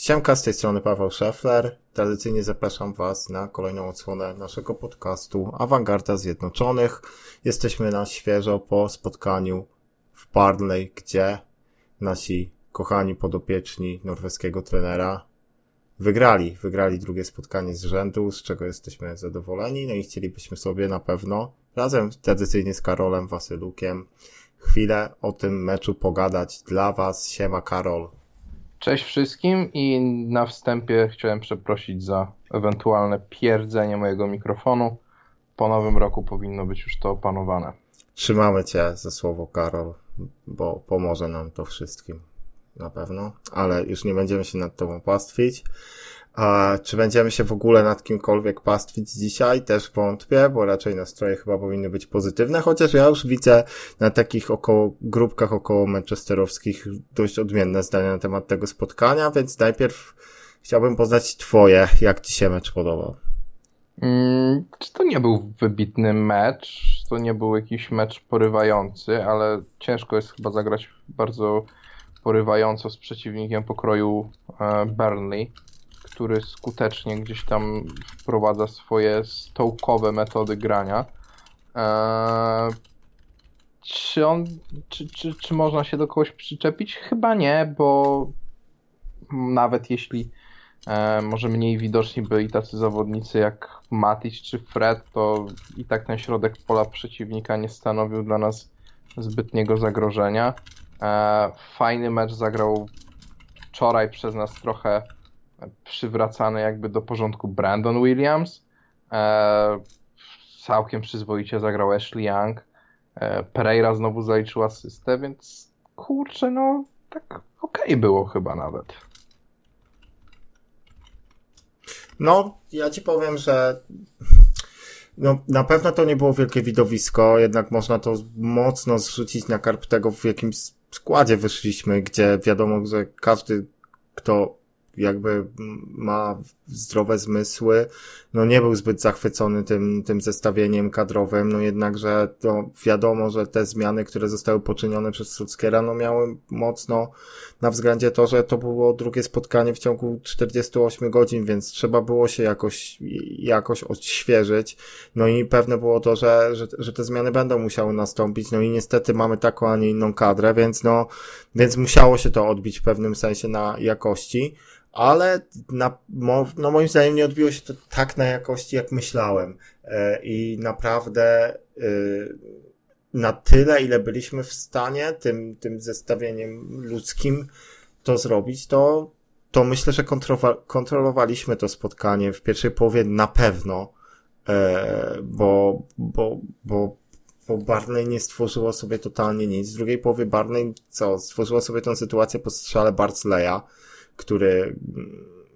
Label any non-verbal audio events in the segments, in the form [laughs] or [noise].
Siemka, z tej strony Paweł Szefler. Tradycyjnie zapraszam Was na kolejną odsłonę naszego podcastu Awangarda Zjednoczonych. Jesteśmy na świeżo po spotkaniu w Barnley, gdzie nasi kochani podopieczni norweskiego trenera wygrali. Wygrali drugie spotkanie z rzędu, z czego jesteśmy zadowoleni. No i chcielibyśmy sobie na pewno razem tradycyjnie z Karolem Wasylukiem chwilę o tym meczu pogadać dla Was. Siema Karol. Cześć wszystkim i na wstępie chciałem przeprosić za ewentualne pierdzenie mojego mikrofonu. Po nowym roku powinno być już to opanowane. Trzymamy Cię za słowo, Karol, bo pomoże nam to wszystkim. Na pewno, ale już nie będziemy się nad Tobą pastwić. A czy będziemy się w ogóle nad kimkolwiek pastwić dzisiaj? Też wątpię, bo raczej nastroje chyba powinny być pozytywne, chociaż ja już widzę na takich około, grupkach około manchesterowskich dość odmienne zdania na temat tego spotkania, więc najpierw chciałbym poznać twoje, jak ci się mecz podobał. Mm, to nie był wybitny mecz, to nie był jakiś mecz porywający, ale ciężko jest chyba zagrać bardzo porywająco z przeciwnikiem pokroju e, Burnley który skutecznie gdzieś tam wprowadza swoje stołkowe metody grania. Eee, czy on, czy, czy, czy można się do kogoś przyczepić? Chyba nie, bo nawet jeśli e, może mniej widoczni byli tacy zawodnicy jak Matic czy Fred, to i tak ten środek pola przeciwnika nie stanowił dla nas zbytniego zagrożenia. E, fajny mecz zagrał wczoraj przez nas trochę przywracany jakby do porządku Brandon Williams. E, całkiem przyzwoicie zagrał Ashley Young. E, Pereira znowu zaliczył asystę, więc kurczę, no tak okej okay było chyba nawet. No, ja ci powiem, że no, na pewno to nie było wielkie widowisko, jednak można to mocno zrzucić na karp tego, w jakim składzie wyszliśmy, gdzie wiadomo, że każdy, kto jakby ma zdrowe zmysły, no nie był zbyt zachwycony tym, tym zestawieniem kadrowym, no jednakże to wiadomo, że te zmiany, które zostały poczynione przez Suckiera, no miały mocno na względzie to, że to było drugie spotkanie w ciągu 48 godzin, więc trzeba było się jakoś, jakoś odświeżyć, no i pewne było to, że, że, że te zmiany będą musiały nastąpić, no i niestety mamy taką, a nie inną kadrę, więc no, więc musiało się to odbić w pewnym sensie na jakości, ale na, no moim zdaniem nie odbiło się to tak na jakości, jak myślałem. E, I naprawdę e, na tyle, ile byliśmy w stanie tym, tym zestawieniem ludzkim to zrobić, to, to myślę, że kontrolowaliśmy to spotkanie w pierwszej połowie na pewno, e, bo, bo, bo, bo Barney nie stworzyło sobie totalnie nic. W drugiej połowie Barney co? Stworzyło sobie tę sytuację po strzale Barcleya, który,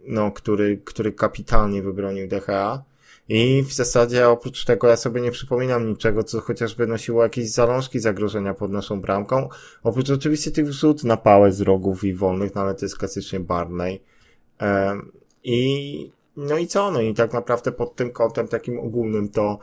no, który, który kapitalnie wybronił DHA. I w zasadzie oprócz tego ja sobie nie przypominam niczego, co chociażby nosiło jakieś zalążki zagrożenia pod naszą bramką. Oprócz oczywiście tych wrzut na pałę z rogów i wolnych, no ale to jest klasycznie Barney. I no i co? No i tak naprawdę pod tym kątem takim ogólnym to,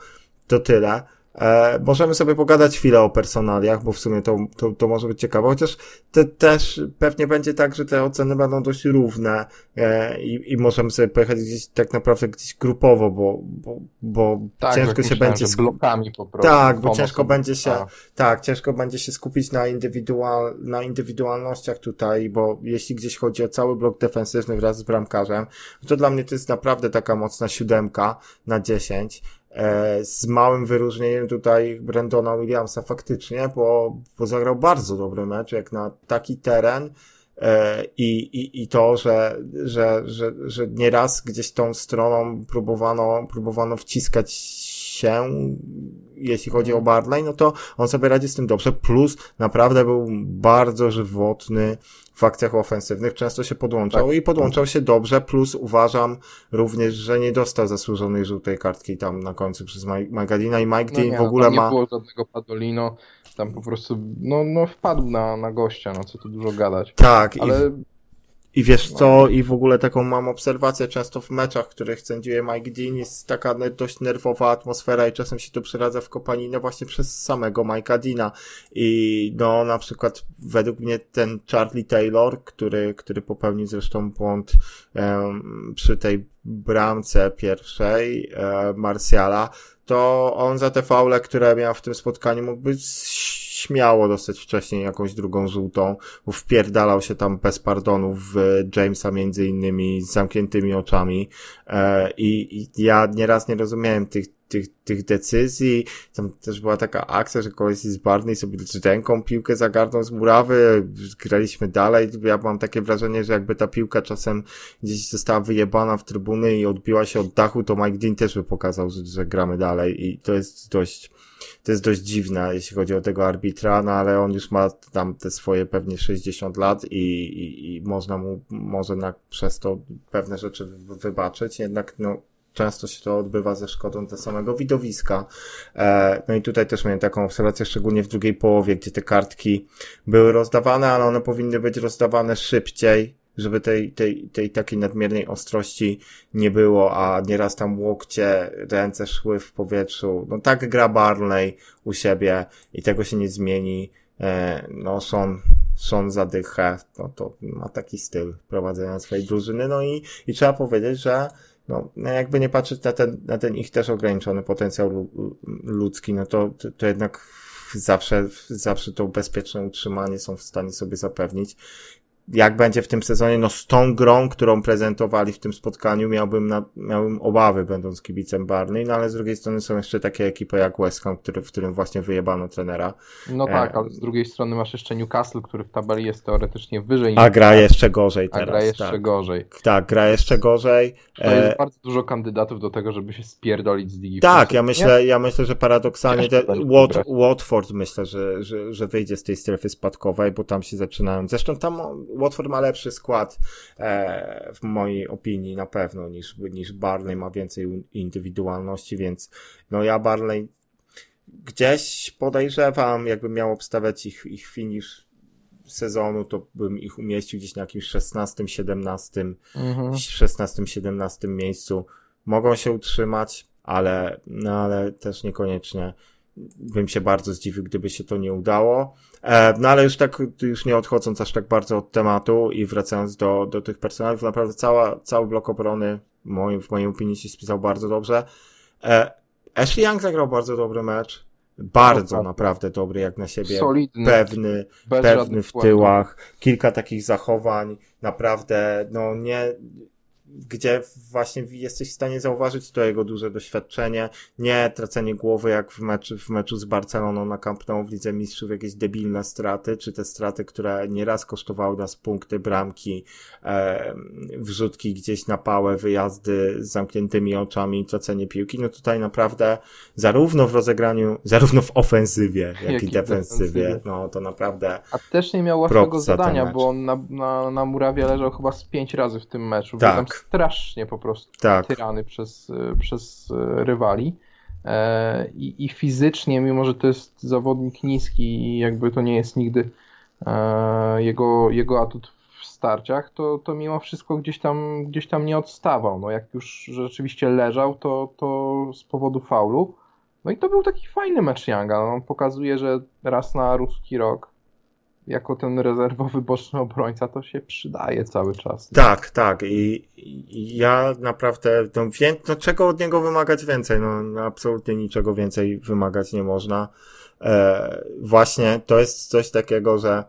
to tyle. E, możemy sobie pogadać chwilę o personaliach, bo w sumie to, to, to może być ciekawe, chociaż te, też pewnie będzie tak, że te oceny będą dość równe e, i, i możemy sobie pojechać gdzieś tak naprawdę gdzieś grupowo, bo, bo, bo tak, ciężko się będzie skupić. blokami po prostu. Tak, bo ciężko będzie się, a. tak, ciężko będzie się skupić na indywidual, na indywidualnościach tutaj, bo jeśli gdzieś chodzi o cały blok defensywny wraz z bramkarzem, to dla mnie to jest naprawdę taka mocna siódemka na dziesięć. E, z małym wyróżnieniem tutaj Brandona Williamsa faktycznie, bo, bo zagrał bardzo dobry mecz, jak na taki teren e, i, i, i to, że, że, że, że nieraz gdzieś tą stroną próbowano, próbowano wciskać się, jeśli chodzi o. Barley, no to on sobie radzi z tym dobrze, plus naprawdę był bardzo żywotny w akcjach ofensywnych, często się podłączał tak. i podłączał się dobrze, plus uważam również, że nie dostał zasłużonej żółtej kartki tam na końcu przez Magadina i Mike no nie, w ogóle nie ma... nie było żadnego Padolino, tam po prostu, no, no wpadł na, na gościa, no co tu dużo gadać. Tak. Ale... I wiesz co, i w ogóle taką mam obserwację często w meczach, których sędziuje Mike Dean, jest taka dość nerwowa atmosfera i czasem się to przeradza w kopaninę właśnie przez samego Mike'a Deana. I no, na przykład według mnie ten Charlie Taylor, który, który popełnił zresztą błąd um, przy tej bramce pierwszej e, Marsjala, to on za te faule, które miał w tym spotkaniu mógłby śmiało dostać wcześniej jakąś drugą żółtą, bo wpierdalał się tam bez pardonu w Jamesa między innymi z zamkniętymi oczami e, i, i ja nieraz nie rozumiałem tych tych, tych decyzji. Tam też była taka akcja, że koleś z Barney sobie ręką piłkę zagarnął z murawy, graliśmy dalej. Ja mam takie wrażenie, że jakby ta piłka czasem gdzieś została wyjebana w trybuny i odbiła się od dachu, to Mike Dean też by pokazał, że, że gramy dalej i to jest dość to jest dość dziwne, jeśli chodzi o tego arbitra, no ale on już ma tam te swoje pewnie 60 lat i, i, i można mu, może na, przez to pewne rzeczy wybaczyć, jednak no, często się to odbywa ze szkodą dla samego widowiska. E, no i tutaj też miałem taką obserwację, szczególnie w drugiej połowie, gdzie te kartki były rozdawane, ale one powinny być rozdawane szybciej, żeby tej, tej, tej takiej nadmiernej ostrości nie było, a nieraz tam łokcie, ręce szły w powietrzu. No tak gra Barley u siebie i tego się nie zmieni. E, no Sean, Sean zadycha, no to ma taki styl prowadzenia swojej drużyny, no i, i trzeba powiedzieć, że no, jakby nie patrzeć na ten, na ten ich też ograniczony potencjał ludzki, no to, to, to jednak zawsze, zawsze to bezpieczne utrzymanie są w stanie sobie zapewnić jak będzie w tym sezonie, no z tą grą, którą prezentowali w tym spotkaniu, miałbym, na, miałbym obawy, będąc kibicem Barney, no ale z drugiej strony są jeszcze takie ekipy jak West Ham, który, w którym właśnie wyjebano trenera. No tak, e... ale z drugiej strony masz jeszcze Newcastle, który w tabeli jest teoretycznie wyżej. A gra jeszcze gorzej teraz. A gra jeszcze tak. gorzej. Tak, gra jeszcze gorzej. To jest e... bardzo dużo kandydatów do tego, żeby się spierdolić z ligi. Tak, ja myślę, ja myślę, że paradoksalnie te, Wat, Watford myślę, że, że, że wyjdzie z tej strefy spadkowej, bo tam się zaczynają. Zresztą tam Watford ma lepszy skład e, w mojej opinii na pewno niż, niż Barley, ma więcej indywidualności, więc no ja Barley gdzieś podejrzewam, jakbym miał obstawiać ich, ich finish sezonu, to bym ich umieścił gdzieś na jakimś 16, 17, mhm. 16, 17 miejscu. Mogą się utrzymać, ale, no ale też niekoniecznie bym się bardzo zdziwił, gdyby się to nie udało. E, no ale już tak, już nie odchodząc aż tak bardzo od tematu i wracając do, do tych personaliów, naprawdę cała, cały blok obrony moim, w mojej opinii się spisał bardzo dobrze. E, Ashley Young zagrał bardzo dobry mecz. Bardzo no, naprawdę dobry jak na siebie. Solidny. Pewny, pewny w tyłach. Kilka takich zachowań. Naprawdę, no nie, gdzie właśnie jesteś w stanie zauważyć to jego duże doświadczenie, nie tracenie głowy jak w meczu, w meczu z Barceloną na Camp Nou w Lidze Mistrzów, jakieś debilne straty, czy te straty, które nieraz kosztowały nas punkty, bramki, e, wrzutki gdzieś na pałę, wyjazdy z zamkniętymi oczami i tracenie piłki, no tutaj naprawdę zarówno w rozegraniu, zarówno w ofensywie, jak, jak i defensywie, defensywie, no to naprawdę A też nie miał łatwego zadania, bo on na, na, na murawie leżał chyba z pięć razy w tym meczu. Tak strasznie po prostu tak. tyrany przez, przez e, rywali. E, I, I fizycznie, mimo że to jest zawodnik niski i jakby to nie jest nigdy e, jego, jego atut w starciach, to, to mimo wszystko gdzieś tam, gdzieś tam nie odstawał. No jak już rzeczywiście leżał, to, to z powodu faulu. No i to był taki fajny mecz Younga. No, on pokazuje, że raz na ruski rok jako ten rezerwowy boczny obrońca to się przydaje cały czas. Tak, tak. I, i ja naprawdę, no, wie, no czego od niego wymagać więcej? No, no absolutnie niczego więcej wymagać nie można. E, właśnie to jest coś takiego, że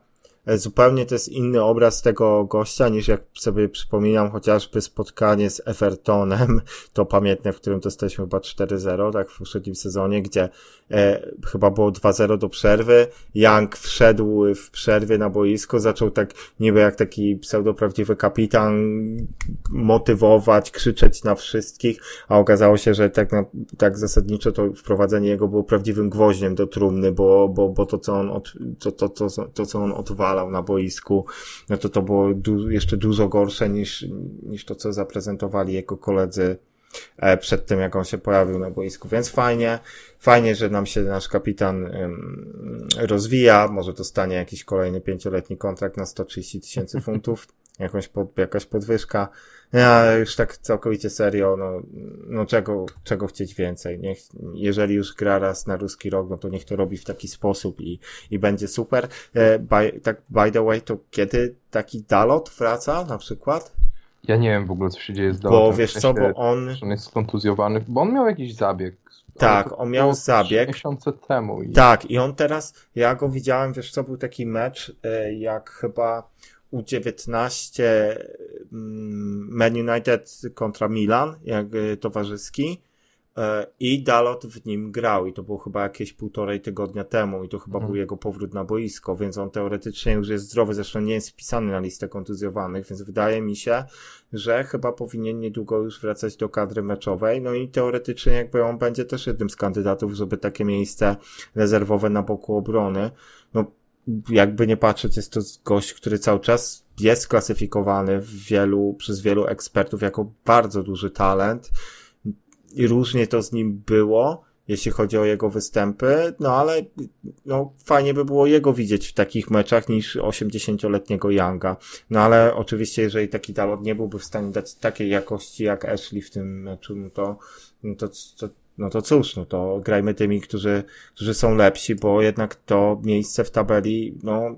zupełnie to jest inny obraz tego gościa niż jak sobie przypominam chociażby spotkanie z Evertonem, [laughs] to pamiętne, w którym dostaliśmy chyba 4-0, tak w poprzednim sezonie, gdzie e, chyba było 2-0 do przerwy. Young wszedł w przerwie na boisko, zaczął tak niby jak taki pseudoprawdziwy kapitan motywować, krzyczeć na wszystkich, a okazało się, że tak, na, tak zasadniczo to wprowadzenie jego było prawdziwym gwoździem do trumny, bo, bo, bo to, co on od, to, to, to, to, co on odwala na boisku, no to to było du jeszcze dużo gorsze niż, niż to, co zaprezentowali jego koledzy e, przed tym, jak on się pojawił na boisku. Więc fajnie, fajnie, że nam się nasz kapitan rozwija. Może dostanie jakiś kolejny pięcioletni kontrakt na 130 tysięcy funtów. Jakąś pod, jakaś podwyżka. Ja już tak całkowicie serio, no, no czego, czego chcieć więcej. Niech, jeżeli już gra raz na ruski rok, no to niech to robi w taki sposób i, i będzie super. E, by, tak, by the way, to kiedy taki Dalot wraca na przykład? Ja nie wiem w ogóle, co się dzieje z Dalotem. Bo wiesz co, bo on... On jest skontuzjowany, bo on miał jakiś zabieg. Tak, on miał zabieg. miesiące temu. I... Tak, i on teraz, ja go widziałem, wiesz co, był taki mecz, e, jak chyba U19 mm, Man United kontra Milan, jak e, towarzyski. E, I Dalot w nim grał i to było chyba jakieś półtorej tygodnia temu i to chyba mhm. był jego powrót na boisko, więc on teoretycznie już jest zdrowy, zresztą nie jest wpisany na listę kontuzjowanych, więc wydaje mi się, że chyba powinien niedługo już wracać do kadry meczowej, no i teoretycznie jakby on będzie też jednym z kandydatów, żeby takie miejsce rezerwowe na boku obrony, no jakby nie patrzeć, jest to gość, który cały czas jest klasyfikowany w wielu, przez wielu ekspertów jako bardzo duży talent, i różnie to z nim było, jeśli chodzi o jego występy, no ale no, fajnie by było jego widzieć w takich meczach niż 80-letniego Younga. No ale oczywiście, jeżeli taki Dalot nie byłby w stanie dać takiej jakości jak Ashley w tym meczu, no to, no to, to no to cóż, no to grajmy tymi, którzy, którzy są lepsi, bo jednak to miejsce w tabeli, no,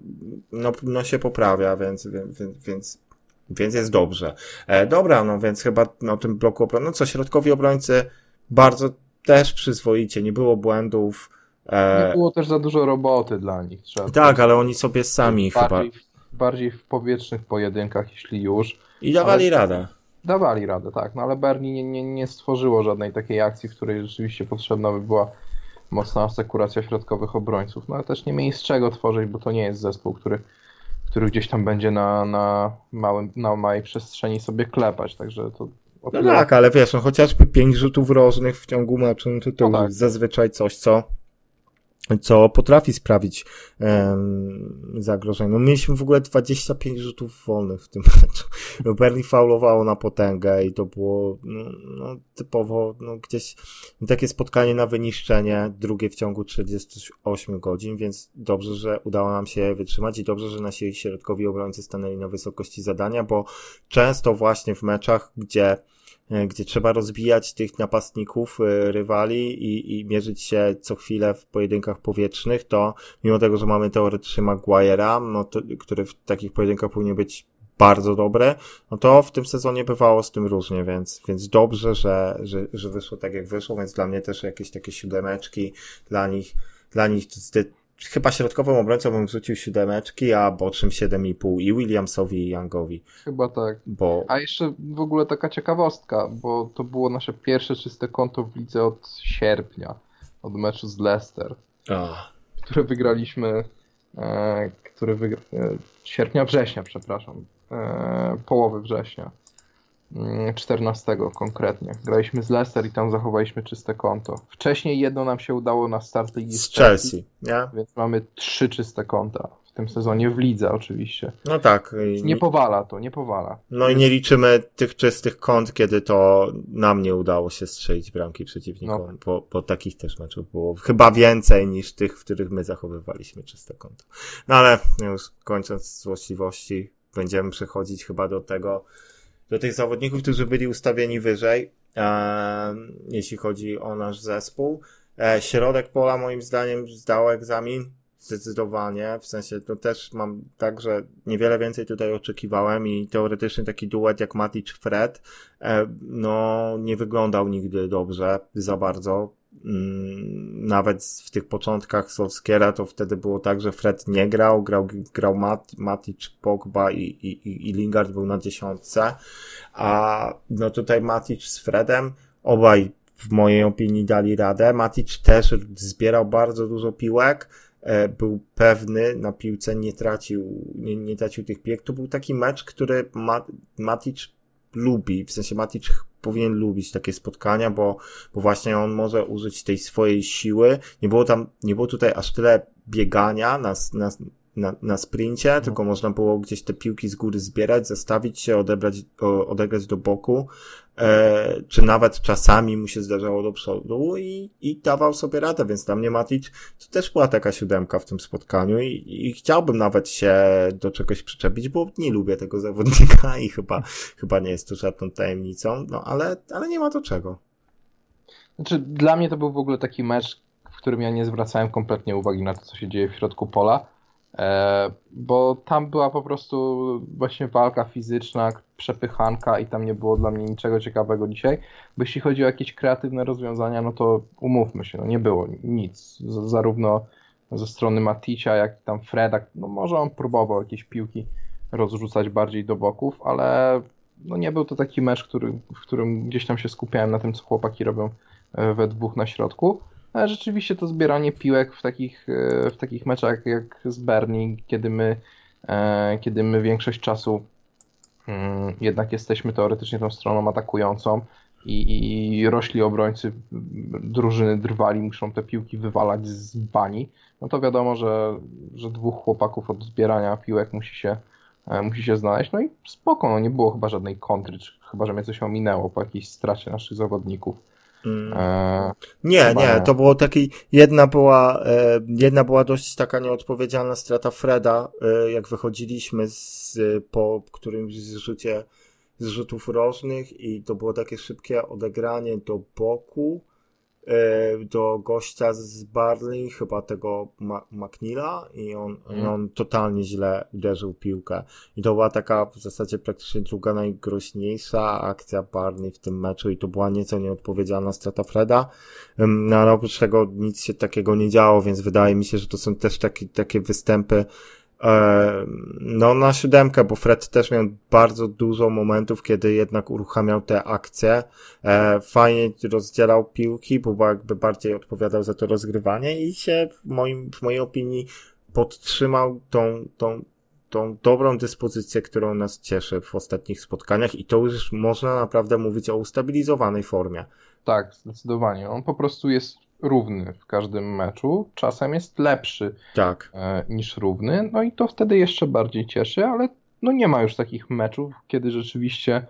no, no się poprawia, więc, więc, więc więc jest dobrze. E, dobra, no więc chyba na tym bloku obrony, no co, środkowi obrońcy bardzo też przyzwoicie, nie było błędów. E... Nie było też za dużo roboty dla nich. Trzeba tak, ale oni sobie sami bardziej, chyba. Bardziej w powietrznych pojedynkach, jeśli już. I dawali ale... radę. Dawali radę, tak, no ale Bernie nie, nie, nie stworzyło żadnej takiej akcji, w której rzeczywiście potrzebna by była mocna asekuracja środkowych obrońców. No ale też nie mieli z czego tworzyć, bo to nie jest zespół, który który gdzieś tam będzie na, na, małym, na małej przestrzeni sobie klepać, także to... No tak, ale wiesz, no chociażby pięć rzutów rożnych w ciągu meczu, no to, to no tak. zazwyczaj coś, co co potrafi sprawić um, zagrożenie. No mieliśmy w ogóle 25 rzutów wolnych w tym [laughs] meczu. No, Berli faulowało na potęgę i to było no, no, typowo no, gdzieś takie spotkanie na wyniszczenie, drugie w ciągu 48 godzin, więc dobrze, że udało nam się wytrzymać i dobrze, że nasi środkowi obrońcy stanęli na wysokości zadania, bo często właśnie w meczach, gdzie gdzie trzeba rozbijać tych napastników e, rywali i, i mierzyć się co chwilę w pojedynkach powietrznych, to mimo tego, że mamy teoretycznie Maguire'a, no to, który w takich pojedynkach powinien być bardzo dobre, no to w tym sezonie bywało z tym różnie, więc, więc dobrze, że, że, że wyszło tak jak wyszło, więc dla mnie też jakieś takie siódemeczki, dla nich, dla nich chyba środkowym obrońcą bym rzucił siódemeczki, a bocznym 7,5 i Williamsowi i Youngowi. Chyba tak. Bo... A jeszcze w ogóle taka ciekawostka, bo to było nasze pierwsze czyste konto w lidze od sierpnia, od meczu z Leicester, oh. które wygraliśmy, e, który wygra... E, sierpnia, września, przepraszam, e, połowy września. 14 mm, konkretnie. Graliśmy z Leicester i tam zachowaliśmy czyste konto. Wcześniej jedno nam się udało na start ligi z Chelsea, nie? Więc mamy trzy czyste konta w tym sezonie w lidze oczywiście. No tak. Nie powala to, nie powala. No i nie liczymy tych czystych kont, kiedy to nam nie udało się strzelić bramki przeciwnikom, no. bo, bo takich też meczów było chyba więcej niż tych, w których my zachowywaliśmy czyste konto. No ale już kończąc złośliwości, będziemy przechodzić chyba do tego, do tych zawodników, którzy byli ustawieni wyżej, e, jeśli chodzi o nasz zespół. E, środek pola moim zdaniem zdał egzamin zdecydowanie, w sensie to też mam tak, że niewiele więcej tutaj oczekiwałem i teoretycznie taki duet jak Matic Fred e, no nie wyglądał nigdy dobrze za bardzo nawet w tych początkach Solskiera to wtedy było tak, że Fred nie grał, grał, grał Mat, Matic, Pogba i, i, i Lingard był na dziesiątce, a no tutaj Matic z Fredem, obaj w mojej opinii dali radę. Matic też zbierał bardzo dużo piłek, e, był pewny na piłce, nie tracił, nie, nie tracił tych piłek. To był taki mecz, który Matic lubi, w sensie Matic powinien lubić takie spotkania, bo, bo właśnie on może użyć tej swojej siły. Nie było tam, nie było tutaj aż tyle biegania na, na, na, na sprincie, no. tylko można było gdzieś te piłki z góry zbierać, zastawić się, odebrać, odegrać do boku, e, czy nawet czasami mu się zdarzało do przodu i, i dawał sobie radę, więc dla mnie Matic to też była taka siódemka w tym spotkaniu i, i chciałbym nawet się do czegoś przyczepić, bo nie lubię tego zawodnika i chyba, chyba nie jest to żadną tajemnicą, no ale, ale nie ma do czego. Znaczy, dla mnie to był w ogóle taki mecz, w którym ja nie zwracałem kompletnie uwagi na to, co się dzieje w środku pola, bo tam była po prostu właśnie walka fizyczna, przepychanka i tam nie było dla mnie niczego ciekawego dzisiaj, bo jeśli chodzi o jakieś kreatywne rozwiązania, no to umówmy się, no nie było nic, Z zarówno ze strony Maticia, jak i tam Freda, no może on próbował jakieś piłki rozrzucać bardziej do boków, ale no nie był to taki mecz, który, w którym gdzieś tam się skupiałem na tym, co chłopaki robią E, we dwóch na środku. Ale rzeczywiście to zbieranie piłek w takich, e, w takich meczach jak z Berni, kiedy my, e, kiedy my większość czasu mm, jednak jesteśmy teoretycznie tą stroną atakującą i, i rośli obrońcy drużyny drwali, muszą te piłki wywalać z bani, no to wiadomo, że, że dwóch chłopaków od zbierania piłek musi się, musi się znaleźć. No i spoko, no nie było chyba żadnej kontry, chyba że mnie coś ominęło po jakiejś stracie naszych zawodników. Mm. E, nie, nie, to było taki, jedna była, e, jedna była dość taka nieodpowiedzialna strata Freda, e, jak wychodziliśmy z, po którymś zrzucie, zrzutów rożnych i to było takie szybkie odegranie do boku, do gościa z Barley, chyba tego McNeila i on, mm. on totalnie źle uderzył piłkę. I to była taka w zasadzie praktycznie druga najgroźniejsza akcja Barley w tym meczu i to była nieco nieodpowiedzialna strata Freda. No ale oprócz tego nic się takiego nie działo, więc wydaje mi się, że to są też takie, takie występy E, no na siódemkę, bo Fred też miał bardzo dużo momentów, kiedy jednak uruchamiał te akcje. E, fajnie rozdzielał piłki, bo jakby bardziej odpowiadał za to rozgrywanie i się w, moim, w mojej opinii podtrzymał tą, tą, tą dobrą dyspozycję, którą nas cieszy w ostatnich spotkaniach i to już można naprawdę mówić o ustabilizowanej formie. Tak, zdecydowanie. On po prostu jest równy w każdym meczu, czasem jest lepszy tak. E, niż równy, no i to wtedy jeszcze bardziej cieszy, ale no nie ma już takich meczów, kiedy rzeczywiście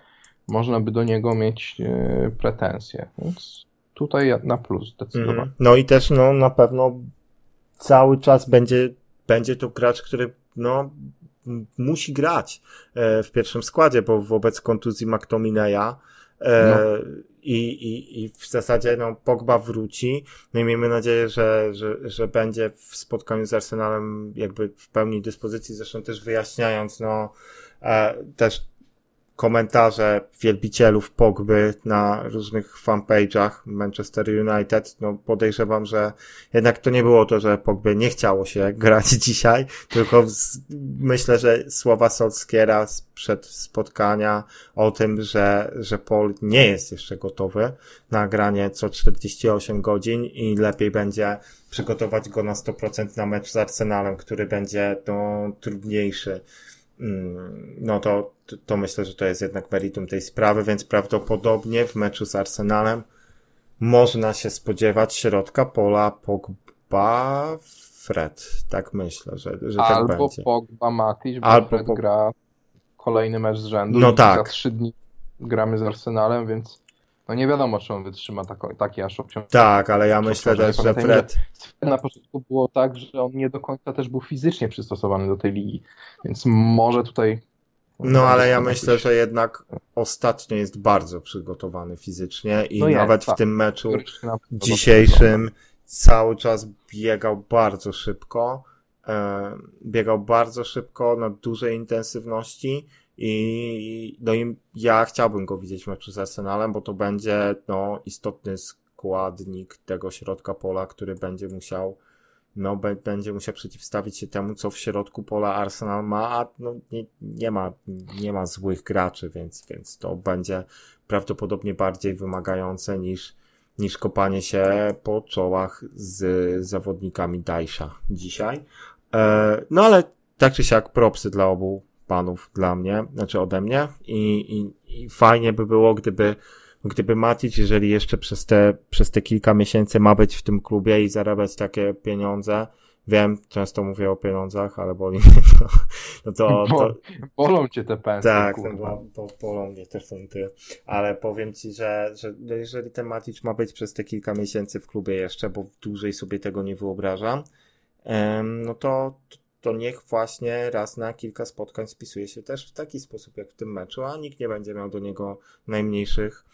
można by do niego mieć e, pretensje, więc tutaj na plus zdecydowanie. Mm. No i też no na pewno cały czas będzie, będzie to gracz, który no musi grać e, w pierwszym składzie, bo wobec kontuzji McTominaya no i, i, i w zasadzie no, Pogba wróci. No i miejmy nadzieję, że, że, że będzie w spotkaniu z Arsenalem jakby w pełni dyspozycji, zresztą też wyjaśniając, no, e, też komentarze wielbicielów Pogby na różnych fanpage'ach Manchester United, no podejrzewam, że jednak to nie było to, że Pogby nie chciało się grać [laughs] dzisiaj, tylko z, myślę, że słowa Solskiera przed spotkania o tym, że, że Paul nie jest jeszcze gotowy na granie co 48 godzin i lepiej będzie przygotować go na 100% na mecz z Arsenalem, który będzie no, trudniejszy no to, to myślę, że to jest jednak meritum tej sprawy, więc prawdopodobnie w meczu z Arsenalem można się spodziewać środka pola Pogba Fred. Tak myślę, że, że tak Albo będzie. Albo Pogba Matic, bo Albo Fred gra kolejny mecz z rzędu. No tak. Za trzy dni gramy z Arsenalem, więc no nie wiadomo, czy on wytrzyma tako, taki aż obciążenie. Tak, ale ja myślę też, że Fred... Na początku było tak, że on nie do końca też był fizycznie przystosowany do tej ligi, więc może tutaj... No ale ja myślę, że jednak ostatnio jest bardzo przygotowany fizycznie i no jest, nawet tak. w tym meczu dzisiejszym cały czas biegał bardzo szybko, e, biegał bardzo szybko na dużej intensywności i, no i ja chciałbym go widzieć w meczu z Arsenalem, bo to będzie no, istotny składnik tego środka pola, który będzie musiał no, będzie musiał przeciwstawić się temu, co w środku pola Arsenal ma, a no, nie, nie, ma, nie ma złych graczy, więc, więc to będzie prawdopodobnie bardziej wymagające niż, niż kopanie się po czołach z zawodnikami Dajsza dzisiaj. E, no ale tak czy siak propsy dla obu panów dla mnie, znaczy ode mnie i, i, i fajnie by było, gdyby gdyby Matic, jeżeli jeszcze przez te, przez te kilka miesięcy ma być w tym klubie i zarabiać takie pieniądze, Wiem, często mówię o pieniądzach, ale boli mnie to. No to, [laughs] to... Bolą cię te pensje. Tak, no bo, bo bolą mnie te funty. Ale powiem ci, że, że jeżeli ten Matic ma być przez te kilka miesięcy w klubie jeszcze, bo dłużej sobie tego nie wyobrażam, no to, to niech właśnie raz na kilka spotkań spisuje się też w taki sposób jak w tym meczu, a nikt nie będzie miał do niego najmniejszych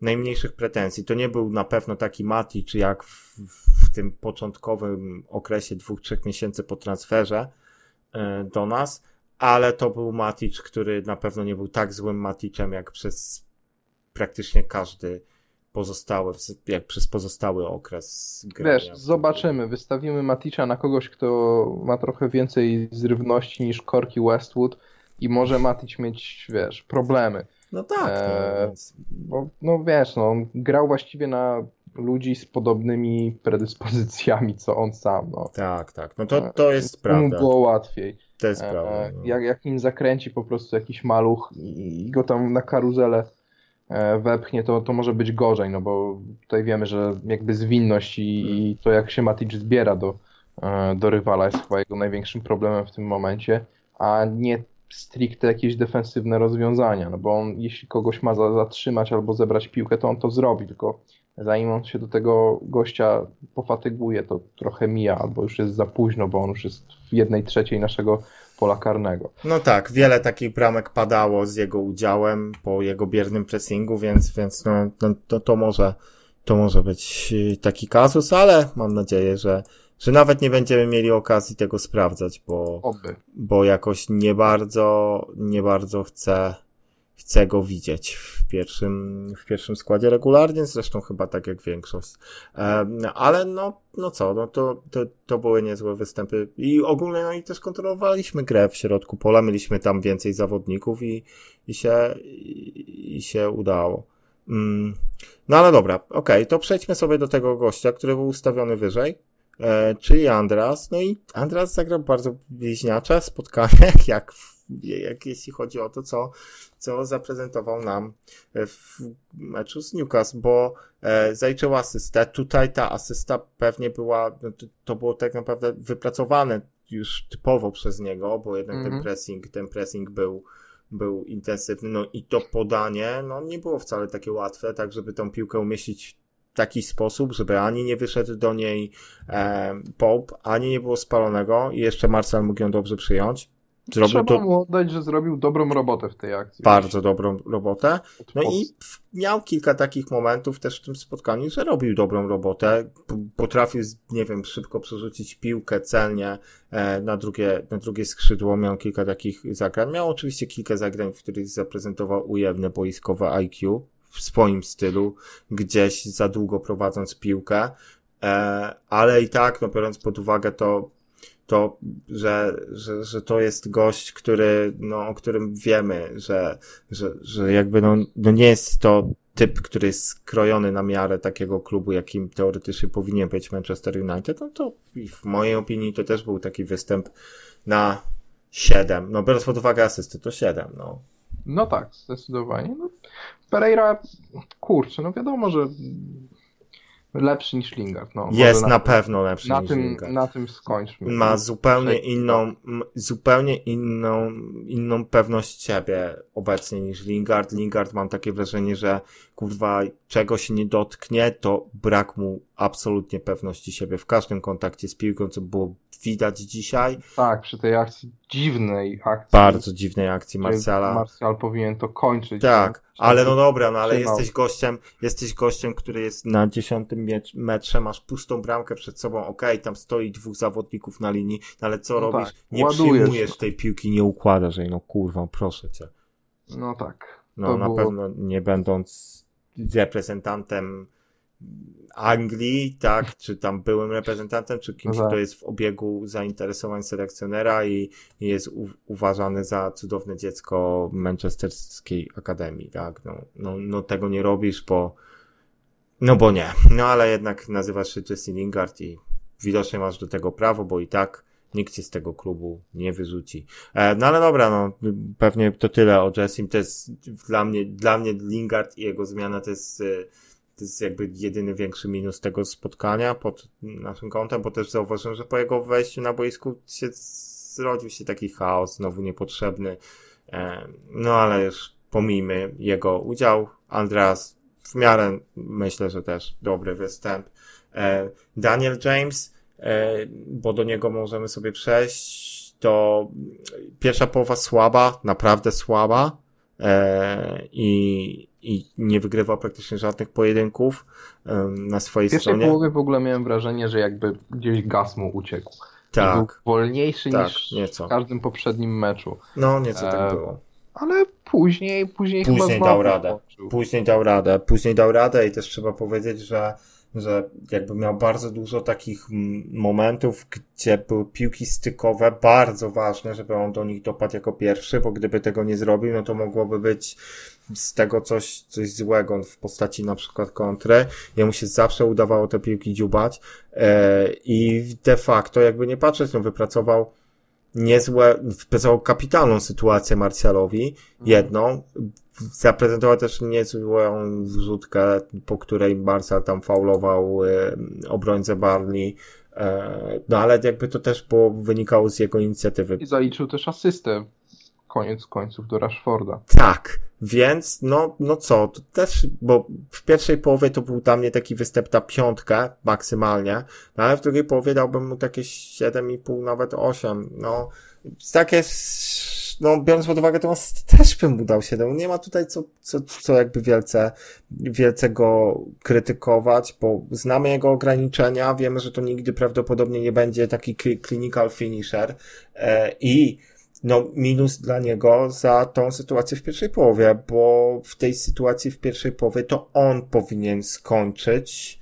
najmniejszych pretensji. To nie był na pewno taki Mati, czy jak w, w tym początkowym okresie dwóch, trzech miesięcy po transferze e, do nas, ale to był Matic, który na pewno nie był tak złym Maticem, jak przez praktycznie każdy pozostały, jak przez pozostały okres grania. Wiesz, zobaczymy. Wystawimy Maticza na kogoś, kto ma trochę więcej zrywności niż Korki Westwood i może Matic mieć, wiesz, problemy. No tak. E, no, bo, no wiesz, no, on grał właściwie na ludzi z podobnymi predyspozycjami, co on sam. No. Tak, tak. No to, to jest prawda. było łatwiej. To jest prawda. No. Jak, jak nim zakręci po prostu jakiś maluch i, i go tam na karuzelę wepchnie, to, to może być gorzej, no bo tutaj wiemy, że jakby zwinność i, i to jak się Matic zbiera do, e, do rywala jest chyba jego największym problemem w tym momencie, a nie stricte jakieś defensywne rozwiązania, no bo on jeśli kogoś ma zatrzymać albo zebrać piłkę, to on to zrobi, tylko zanim on się do tego gościa pofatyguje, to trochę mija, albo już jest za późno, bo on już jest w jednej trzeciej naszego pola karnego. No tak, wiele takich bramek padało z jego udziałem po jego biernym pressingu, więc, więc no, no to, to może to może być taki kazus, ale mam nadzieję, że że nawet nie będziemy mieli okazji tego sprawdzać, bo, Oby. bo jakoś nie bardzo, nie bardzo chcę, chcę go widzieć w pierwszym, w pierwszym składzie regularnie, zresztą chyba tak jak większość. ale no, no co, no to, to, to były niezłe występy i ogólnie no i też kontrolowaliśmy grę w środku pola, mieliśmy tam więcej zawodników i, i się, i, i się udało. Mm. No ale dobra, okej, okay, to przejdźmy sobie do tego gościa, który był ustawiony wyżej e, czyli Andras. No i Andras zagrał bardzo bliźniacze spotkanie, [laughs] jak, jak jeśli chodzi o to, co, co zaprezentował nam w meczu z Newcastle, bo e, zajczył asystę. Tutaj ta asysta pewnie była, no to, to było tak naprawdę wypracowane już typowo przez niego, bo jednak mm -hmm. ten mhm. pressing, ten pressing był był intensywny, no i to podanie, no nie było wcale takie łatwe, tak żeby tą piłkę umieścić taki sposób, żeby ani nie wyszedł do niej e, Pope, ani nie było spalonego i jeszcze Marcel mógł ją dobrze przyjąć. Zrobił Trzeba mu oddać, że zrobił dobrą robotę w tej akcji. Bardzo dobrą robotę. No i miał kilka takich momentów też w tym spotkaniu, że robił dobrą robotę. Potrafił, nie wiem, szybko przerzucić piłkę celnie e, na drugie, na drugie skrzydło. Miał kilka takich zagrań. Miał oczywiście kilka zagrań, w których zaprezentował ujemne boiskowe IQ w swoim stylu, gdzieś za długo prowadząc piłkę, e, ale i tak, no biorąc pod uwagę to, to, że, że, że to jest gość, który, no, o którym wiemy, że, że, że jakby no, no nie jest to typ, który jest skrojony na miarę takiego klubu, jakim teoretycznie powinien być Manchester United, no to w mojej opinii to też był taki występ na 7. No biorąc pod uwagę asysty, to 7, no. No tak, zdecydowanie. No, Pereira, kurczę, no wiadomo, że lepszy niż Lingard. No, jest na, na pewno lepszy na niż tym, Lingard. Na tym skończmy. Ma zupełnie inną, zupełnie inną, inną pewność siebie obecnie niż Lingard. Lingard mam takie wrażenie, że kurwa czego się nie dotknie, to brak mu absolutnie pewności siebie w każdym kontakcie z piłką, co było widać dzisiaj. Tak, przy tej akcji, dziwnej akcji. Bardzo dziwnej akcji Marcela. Marcel powinien to kończyć. Tak, ale no dobra, no ale jesteś gościem, jesteś gościem, który jest na dziesiątym metrze, masz pustą bramkę przed sobą, okej, okay, tam stoi dwóch zawodników na linii, no ale co no robisz? Tak, nie przyjmujesz tej piłki, nie układasz jej, no kurwa, proszę cię. No tak. No na było... pewno nie będąc reprezentantem Anglii, tak, czy tam byłym reprezentantem, czy kimś, kto jest w obiegu zainteresowań selekcjonera i, i jest u, uważany za cudowne dziecko manchesterskiej akademii, tak, no, no, no tego nie robisz, bo no bo nie, no ale jednak nazywasz się Jesse Lingard i widocznie masz do tego prawo, bo i tak nikt cię z tego klubu nie wyrzuci. E, no ale dobra, no pewnie to tyle o Jessim, to jest dla mnie, dla mnie Lingard i jego zmiana to jest to jest jakby jedyny większy minus tego spotkania pod naszym kątem, bo też zauważyłem, że po jego wejściu na boisku się zrodził się taki chaos, znowu niepotrzebny. E, no ale już pomijmy jego udział. Andreas w miarę myślę, że też dobry występ. E, Daniel James, e, bo do niego możemy sobie przejść, to pierwsza połowa słaba, naprawdę słaba i, i nie wygrywa praktycznie żadnych pojedynków na swojej pierwszej stronie. W połowie w ogóle miałem wrażenie, że jakby gdzieś gaz mu uciekł. Tak. Był wolniejszy tak, niż nieco. w każdym poprzednim meczu. No, nieco tak E, było. Ale później, później, chyba Później znowu dał radę. Później dał radę. Później dał radę i też trzeba powiedzieć, że, że jakby miał bardzo dużo takich mm, momentów, gdzie były piłki stykowe, bardzo ważne, żeby on do nich dopadł jako pierwszy, bo gdyby tego nie zrobił, no to mogłoby być z tego coś, coś złego w postaci na przykład kontry. Jemu się zawsze udawało te piłki dziubać e, i de facto, jakby nie patrzeć, no wypracował niezłe, wypracował kapitalną sytuację Marcialowi, jedną, zaprezentował też niezłą wrzutkę, po której Marcel tam faulował e, obrońcę Barley, e, no ale jakby to też było, wynikało z jego inicjatywy. I zaliczył też asystę koniec końców do Rashforda. Tak, więc no, no co, to też, bo w pierwszej połowie to był dla mnie taki występ na piątkę maksymalnie, no ale w drugiej połowie dałbym mu takie 7,5, nawet 8, no, takie, no, biorąc pod uwagę to on też bym mu dał 7, nie ma tutaj co, co, co jakby wielce, wielce go krytykować, bo znamy jego ograniczenia, wiemy, że to nigdy prawdopodobnie nie będzie taki clinical finisher e, i no, minus dla niego za tą sytuację w pierwszej połowie, bo w tej sytuacji w pierwszej połowie to on powinien skończyć.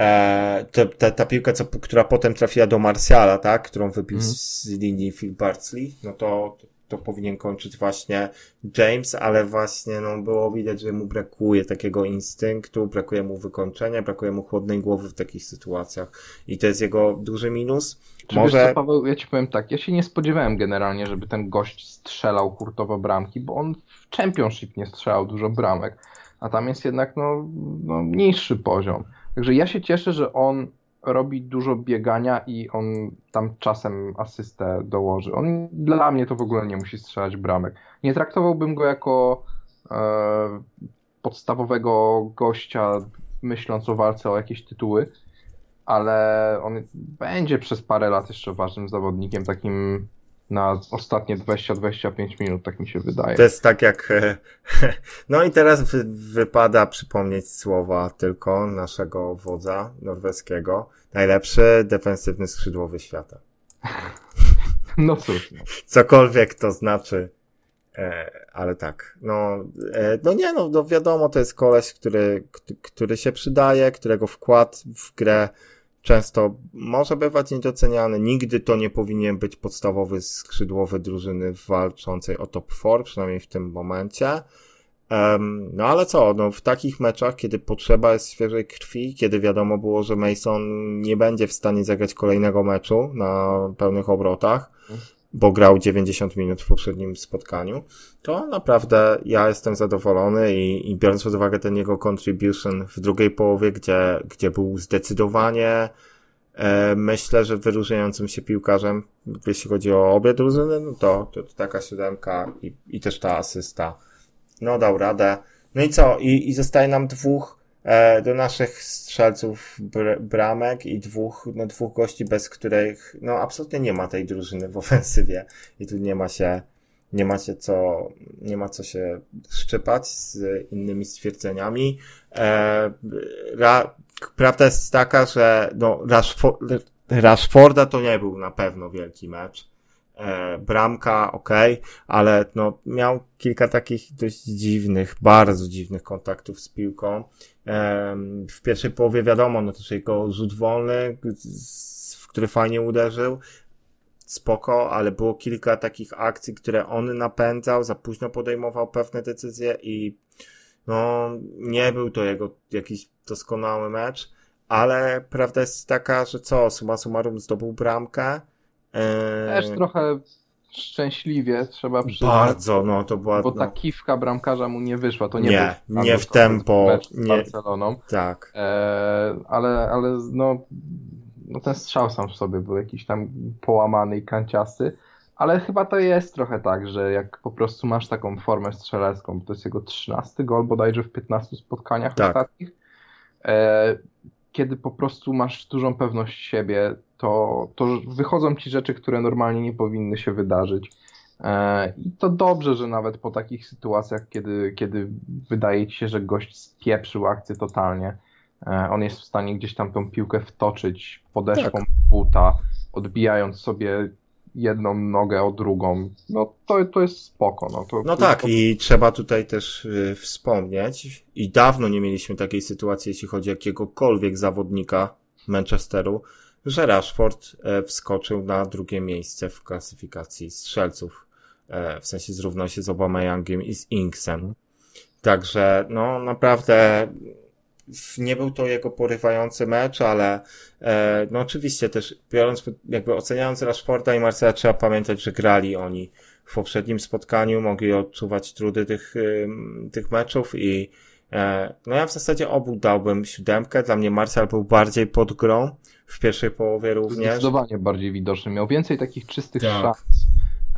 E, to, ta, ta piłka, co, która potem trafiła do Marciala, tak, którą wybił Mm. z linii Phil Bartley, no to, to powinien kończyć właśnie James, ale właśnie no, było widać, że mu brakuje takiego instynktu, brakuje mu wykończenia, brakuje mu chłodnej głowy w takich sytuacjach. I to jest jego duży minus. Czy Może- co, Paweł, ja ci powiem tak, ja się nie spodziewałem generalnie, żeby ten gość strzelał hurtowo bramki, bo on w Championship nie strzelał dużo bramek, a tam jest jednak no, no niższy poziom. Także ja się cieszę, że on robi dużo biegania i on tam czasem asystę dołoży. On dla mnie to w ogóle nie musi strzelać bramek. Nie traktowałbym go jako e, podstawowego gościa myśląc o walce o jakieś tytuły, ale on będzie przez parę lat jeszcze ważnym zawodnikiem, takim na ostatnie 20-25 minut, tak mi się wydaje. To jest tak jak. [laughs] No i teraz wy, wypada przypomnieć słowa tylko naszego wodza norweskiego. Najlepszy defensywny skrzydłowy świata. [laughs] No cóż, no. Cokolwiek to znaczy. E, ale tak, no, e, no nie, no, no wiadomo, to jest koleś, który, który się przydaje, którego wkład w grę często może bywać niedoceniany. Nigdy to nie powinien być podstawowy skrzydłowy drużyny walczącej o top 4, przynajmniej w tym momencie. Em, no ale co, no w takich meczach, kiedy potrzeba jest świeżej krwi, kiedy wiadomo było, że Mason nie będzie w stanie zagrać kolejnego meczu na pełnych obrotach, bo grał 90 minut w poprzednim spotkaniu, to naprawdę ja jestem zadowolony i, i biorąc pod uwagę ten jego contribution w drugiej połowie, gdzie, gdzie był zdecydowanie e, myślę, że wyróżniającym się piłkarzem, jeśli chodzi o obie drużyny, no to, to, to taka siódemka i, i też ta asysta. No dał radę. No i co? I, i zostaje nam dwóch do naszych strzelców br bramek i dwóch, no dwóch gości, bez których no absolutnie nie ma tej drużyny w [laughs] ofensywie i tu nie ma się nie ma się co, nie ma co się szczypać z innymi stwierdzeniami. E, ra, prawda jest taka, że no Rashford, Rashforda to nie był na pewno wielki mecz. E, bramka, okej, ale no, miał kilka takich dość dziwnych, bardzo dziwnych kontaktów z piłką. Em, w pierwszej połowie wiadomo, no też jego rzut wolny, w który fajnie uderzył, spoko, ale było kilka takich akcji, które on napędzał, za późno podejmował pewne decyzje i no, nie był to jego jakiś doskonały mecz, ale prawda jest taka, że co, summa summarum zdobył bramkę. Też trochę szczęśliwie, trzeba przyznać. Bardzo, no to była... Bo no, ta kiwka bramkarza mu nie wyszła, to nie, Nie, był nie w tempo, mecz z nie- Barceloną. Tak. E, ale, ale no, no ten strzał sam w sobie był jakiś tam połamany i kanciasty, ale chyba to jest trochę tak, że jak po prostu masz taką formę strzelecką, to jest jego 13 gol bodajże w 15 spotkaniach Tak. ostatnich, e, kiedy po prostu masz dużą pewność siebie, to, to wychodzą ci rzeczy, które normalnie nie powinny się wydarzyć. E, I to dobrze, że nawet po takich sytuacjach, kiedy, kiedy wydaje ci się, że gość spieprzył akcję totalnie, e, on jest w stanie gdzieś tam tą piłkę wtoczyć podeszwą Tak. buta, odbijając sobie jedną nogę o drugą. No to, to jest spoko. No, to, No tak, to, i trzeba tutaj też y, wspomnieć, i dawno nie mieliśmy takiej sytuacji, jeśli chodzi o jakiegokolwiek zawodnika Manchesteru, że Rashford e, wskoczył na drugie miejsce w klasyfikacji strzelców. E, w sensie zrównał się z Obameyangiem i z Inksem. Także, no naprawdę nie był to jego porywający mecz, ale e, no oczywiście też biorąc, jakby oceniając Rashforda i Marcela trzeba pamiętać, że grali oni w poprzednim spotkaniu, mogli odczuwać trudy tych, ym, tych meczów i e, no ja w zasadzie obu dałbym siódemkę. Dla mnie Martial był bardziej pod grą w pierwszej połowie również. zdecydowanie bardziej widoczny. Miał więcej takich czystych Tak. szans.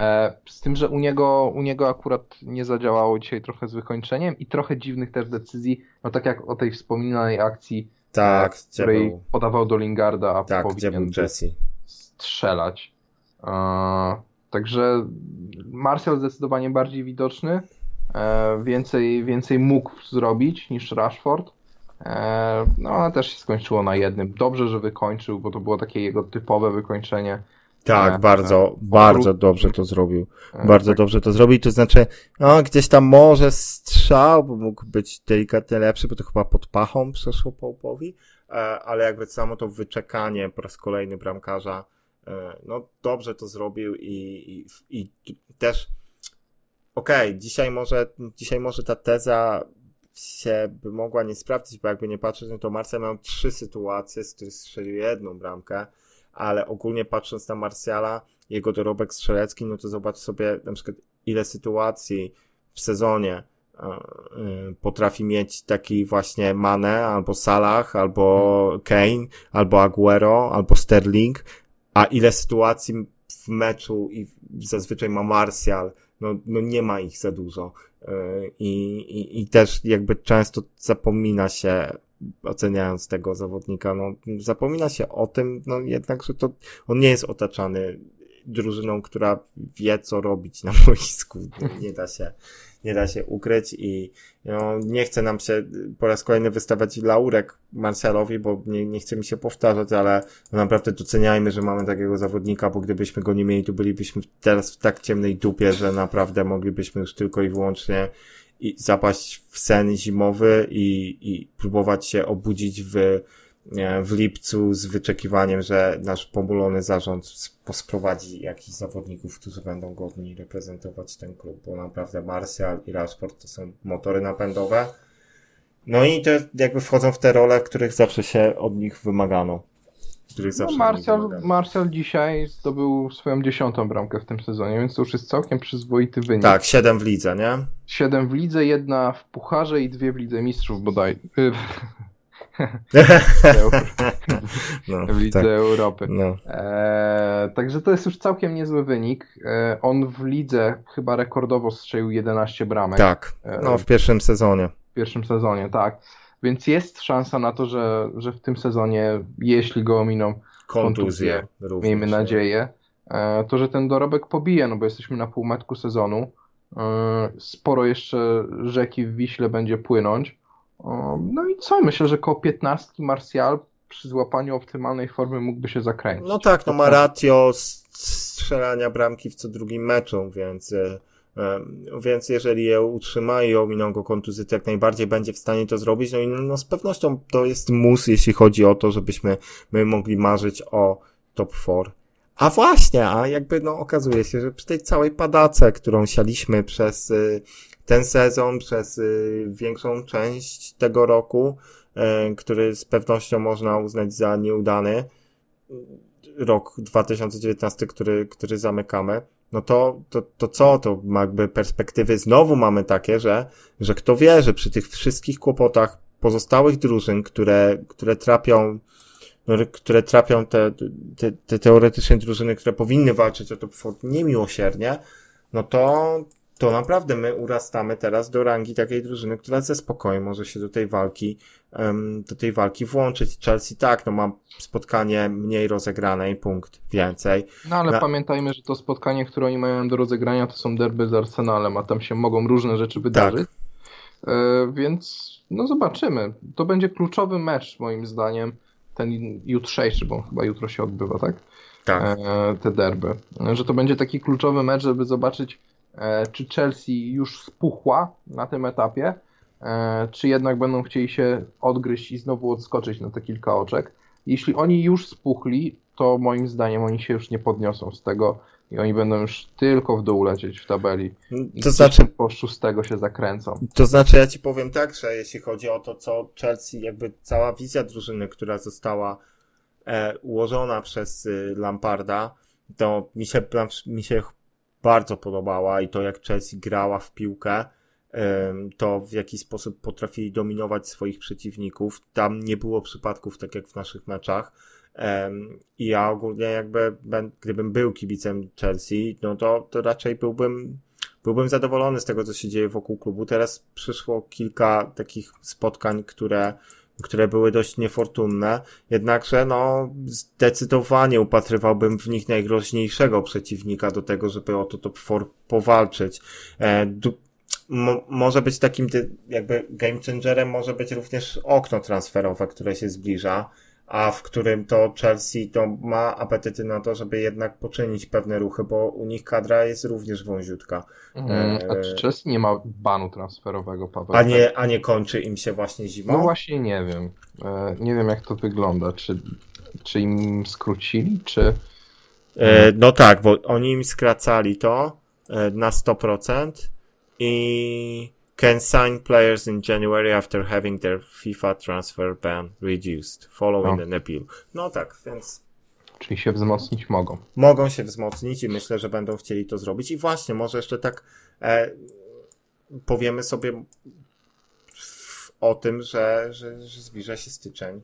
E, z tym, że u niego, u niego akurat nie zadziałało dzisiaj trochę z wykończeniem i trochę dziwnych też decyzji. No tak jak o tej wspominanej akcji, Tak, e, gdzie której był, podawał do Lingarda, a tak, powinien Jesse. strzelać. E, także Martial zdecydowanie bardziej widoczny. E, więcej, więcej mógł zrobić niż Rashford. E, no ale też się skończyło na jednym. Dobrze, że wykończył, bo to było takie jego typowe wykończenie. Tak, E, bardzo, e, bardzo dobrze to zrobił. Bardzo tak, dobrze to zrobił, to znaczy, no, gdzieś tam może strzał, bo mógł być delikatnie lepszy, bo to chyba pod pachą przeszło Połpowi, ale jakby samo to wyczekanie po raz kolejny bramkarza, no dobrze to zrobił i, i, i też, okej, dzisiaj może, dzisiaj może ta teza się by mogła nie sprawdzić, bo jakby nie patrzeć, no to Marcel miał trzy sytuacje, z których strzelił jedną bramkę, ale ogólnie patrząc na Marsjala, jego dorobek strzelecki, no to zobacz sobie na przykład ile sytuacji w sezonie e, y, potrafi mieć taki właśnie Mane, albo Salah, albo Kane, albo Aguero, albo Sterling, a ile sytuacji w meczu i zazwyczaj ma Martial, no, no nie ma ich za dużo. I, i, I też jakby często zapomina się, oceniając tego zawodnika, no zapomina się o tym, no jednak, że to on nie jest otaczany drużyną, która wie, co robić na [laughs] boisku. Nie da się, nie da się ukryć i no, nie chce nam się po raz kolejny wystawiać laurek Marcelowi, bo nie, nie chce mi się powtarzać, ale naprawdę doceniajmy, że mamy takiego zawodnika, bo gdybyśmy go nie mieli, to bylibyśmy teraz w tak ciemnej dupie, że naprawdę moglibyśmy już tylko i wyłącznie i zapaść w sen zimowy i, i próbować się obudzić w, w lipcu z wyczekiwaniem, że nasz pomulony zarząd sp- sprowadzi jakichś zawodników, którzy będą godni reprezentować ten klub, bo naprawdę Martial i Rashford to są motory napędowe. No i to jakby wchodzą w te role, których zawsze się od nich wymagano. Których No, Martial. Martial dzisiaj zdobył swoją dziesiątą bramkę w tym sezonie, więc to już jest całkiem przyzwoity wynik. Tak, 7 w lidze, nie? Siedem w lidze, jedna w pucharze i dwie w lidze mistrzów bodaj. [laughs] No, w lidze tak, Europy. no. Eee, także to jest już całkiem niezły wynik. Eee, on w lidze chyba rekordowo strzelił 11 bramek tak, no w pierwszym sezonie. w pierwszym sezonie, tak. Więc jest szansa na to, że, że w tym sezonie, jeśli go ominą, Kontuzje również. miejmy nadzieję, e, to że ten dorobek pobije, no bo jesteśmy na półmetku sezonu. E, Sporo jeszcze rzeki w Wiśle będzie płynąć. No i co? Myślę, że koło 15 Martial przy złapaniu optymalnej formy mógłby się zakręcić. No tak, no ma ratio strzelania bramki w co drugim meczu, więc, e, więc jeżeli je utrzyma i ominą go kontuzję, to jak najbardziej będzie w stanie to zrobić. No i no z pewnością to jest mus, jeśli chodzi o to, żebyśmy my mogli marzyć o top 4. A właśnie, a jakby no okazuje się, że przy tej całej padace, którą sialiśmy przez y, ten sezon, przez y, większą część tego roku, y, który z pewnością można uznać za nieudany, rok 2019, który, który zamykamy, no to, to, to co? To jakby perspektywy znowu mamy takie, że, że kto wie, że przy tych wszystkich kłopotach pozostałych drużyn, które, które trapią, które trapią te, te, te teoretyczne drużyny, które powinny walczyć o to niemiłosiernie, no to, to naprawdę my urastamy teraz do rangi takiej drużyny, która ze spokojem może się do tej walki, do tej walki włączyć. Chelsea tak, no ma spotkanie mniej rozegrane i punkt więcej. No ale Na... pamiętajmy, że to spotkanie, które oni mają do rozegrania, to są derby z Arsenalem, a tam się mogą różne rzeczy wydarzyć. Tak. E, więc no zobaczymy. To będzie kluczowy mecz moim zdaniem, ten jutrzejszy, bo chyba jutro się odbywa, tak? Tak. E, te derby. Że to będzie taki kluczowy mecz, żeby zobaczyć E, czy Chelsea już spuchła na tym etapie, e, czy jednak będą chcieli się odgryźć i znowu odskoczyć na te kilka oczek. Jeśli oni już spuchli, to moim zdaniem oni się już nie podniosą z tego i oni będą już tylko w dół lecieć w tabeli. I to znaczy po szóstego się zakręcą. To znaczy ja ci powiem tak, że jeśli chodzi o to, co Chelsea, jakby cała wizja drużyny, która została e, ułożona przez y, Lamparda, to mi się, mi się bardzo podobała i to jak Chelsea grała w piłkę, to w jaki sposób potrafili dominować swoich przeciwników. Tam nie było przypadków tak jak w naszych meczach. I ja ogólnie jakby, gdybym był kibicem Chelsea, no to, to raczej byłbym, byłbym zadowolony z tego, co się dzieje wokół klubu. Teraz przyszło kilka takich spotkań, które które były dość niefortunne, jednakże no zdecydowanie upatrywałbym w nich najgroźniejszego przeciwnika do tego, żeby o to top 4 powalczyć. E, du- może być takim jakby game changerem może być również okno transferowe, które się zbliża a w którym to Chelsea to ma apetyty na to, żeby jednak poczynić pewne ruchy, bo u nich kadra jest również wąziutka. Mm, a czy Chelsea nie ma banu transferowego, Paweł? A nie, a nie kończy im się właśnie zimą? No właśnie nie wiem. E, nie wiem jak to wygląda. Czy, czy im skrócili, czy... E, no tak, bo oni im skracali to e, na 100% i can sign players in January after having their FIFA transfer ban reduced following no. an appeal. No tak, więc. Czyli się wzmocnić mogą. Mogą się wzmocnić i myślę, że będą chcieli to zrobić. I właśnie, może jeszcze tak e, powiemy sobie o tym, że, że, że zbliża się styczeń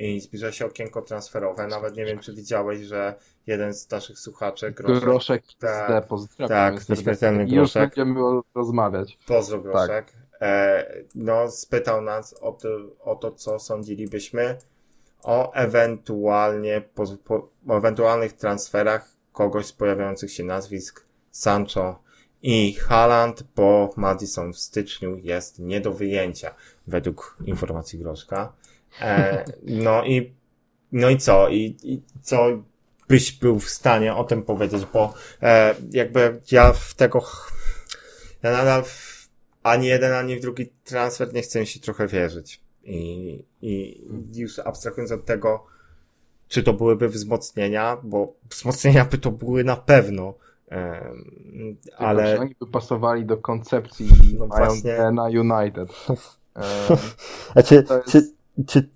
i zbliża się okienko transferowe. Nawet nie wiem, czy widziałeś, że jeden z naszych słuchaczy, Groszek, Groszek tak, tak nieśmiertelny Groszek. Już będziemy rozmawiać. Pozdro tak. Groszek. Tak. E, no, spytał nas o to, o to, co sądzilibyśmy o ewentualnie, po, po, o ewentualnych transferach kogoś z pojawiających się nazwisk Sancho i Haaland, bo Madison w styczniu jest nie do wyjęcia, według informacji Groszka. E, no i, no i co? I, i co byś był w stanie o tym powiedzieć, bo e, jakby ja w tego, ja nadal w ani jeden, ani w drugi transfer nie chcę się trochę wierzyć. I, i już abstrahując od tego, czy to byłyby wzmocnienia, bo wzmocnienia by to były na pewno, um, ale... Oni by pasowali do koncepcji no właśnie... na United. [laughs] Um, znaczy, jest... czy, czy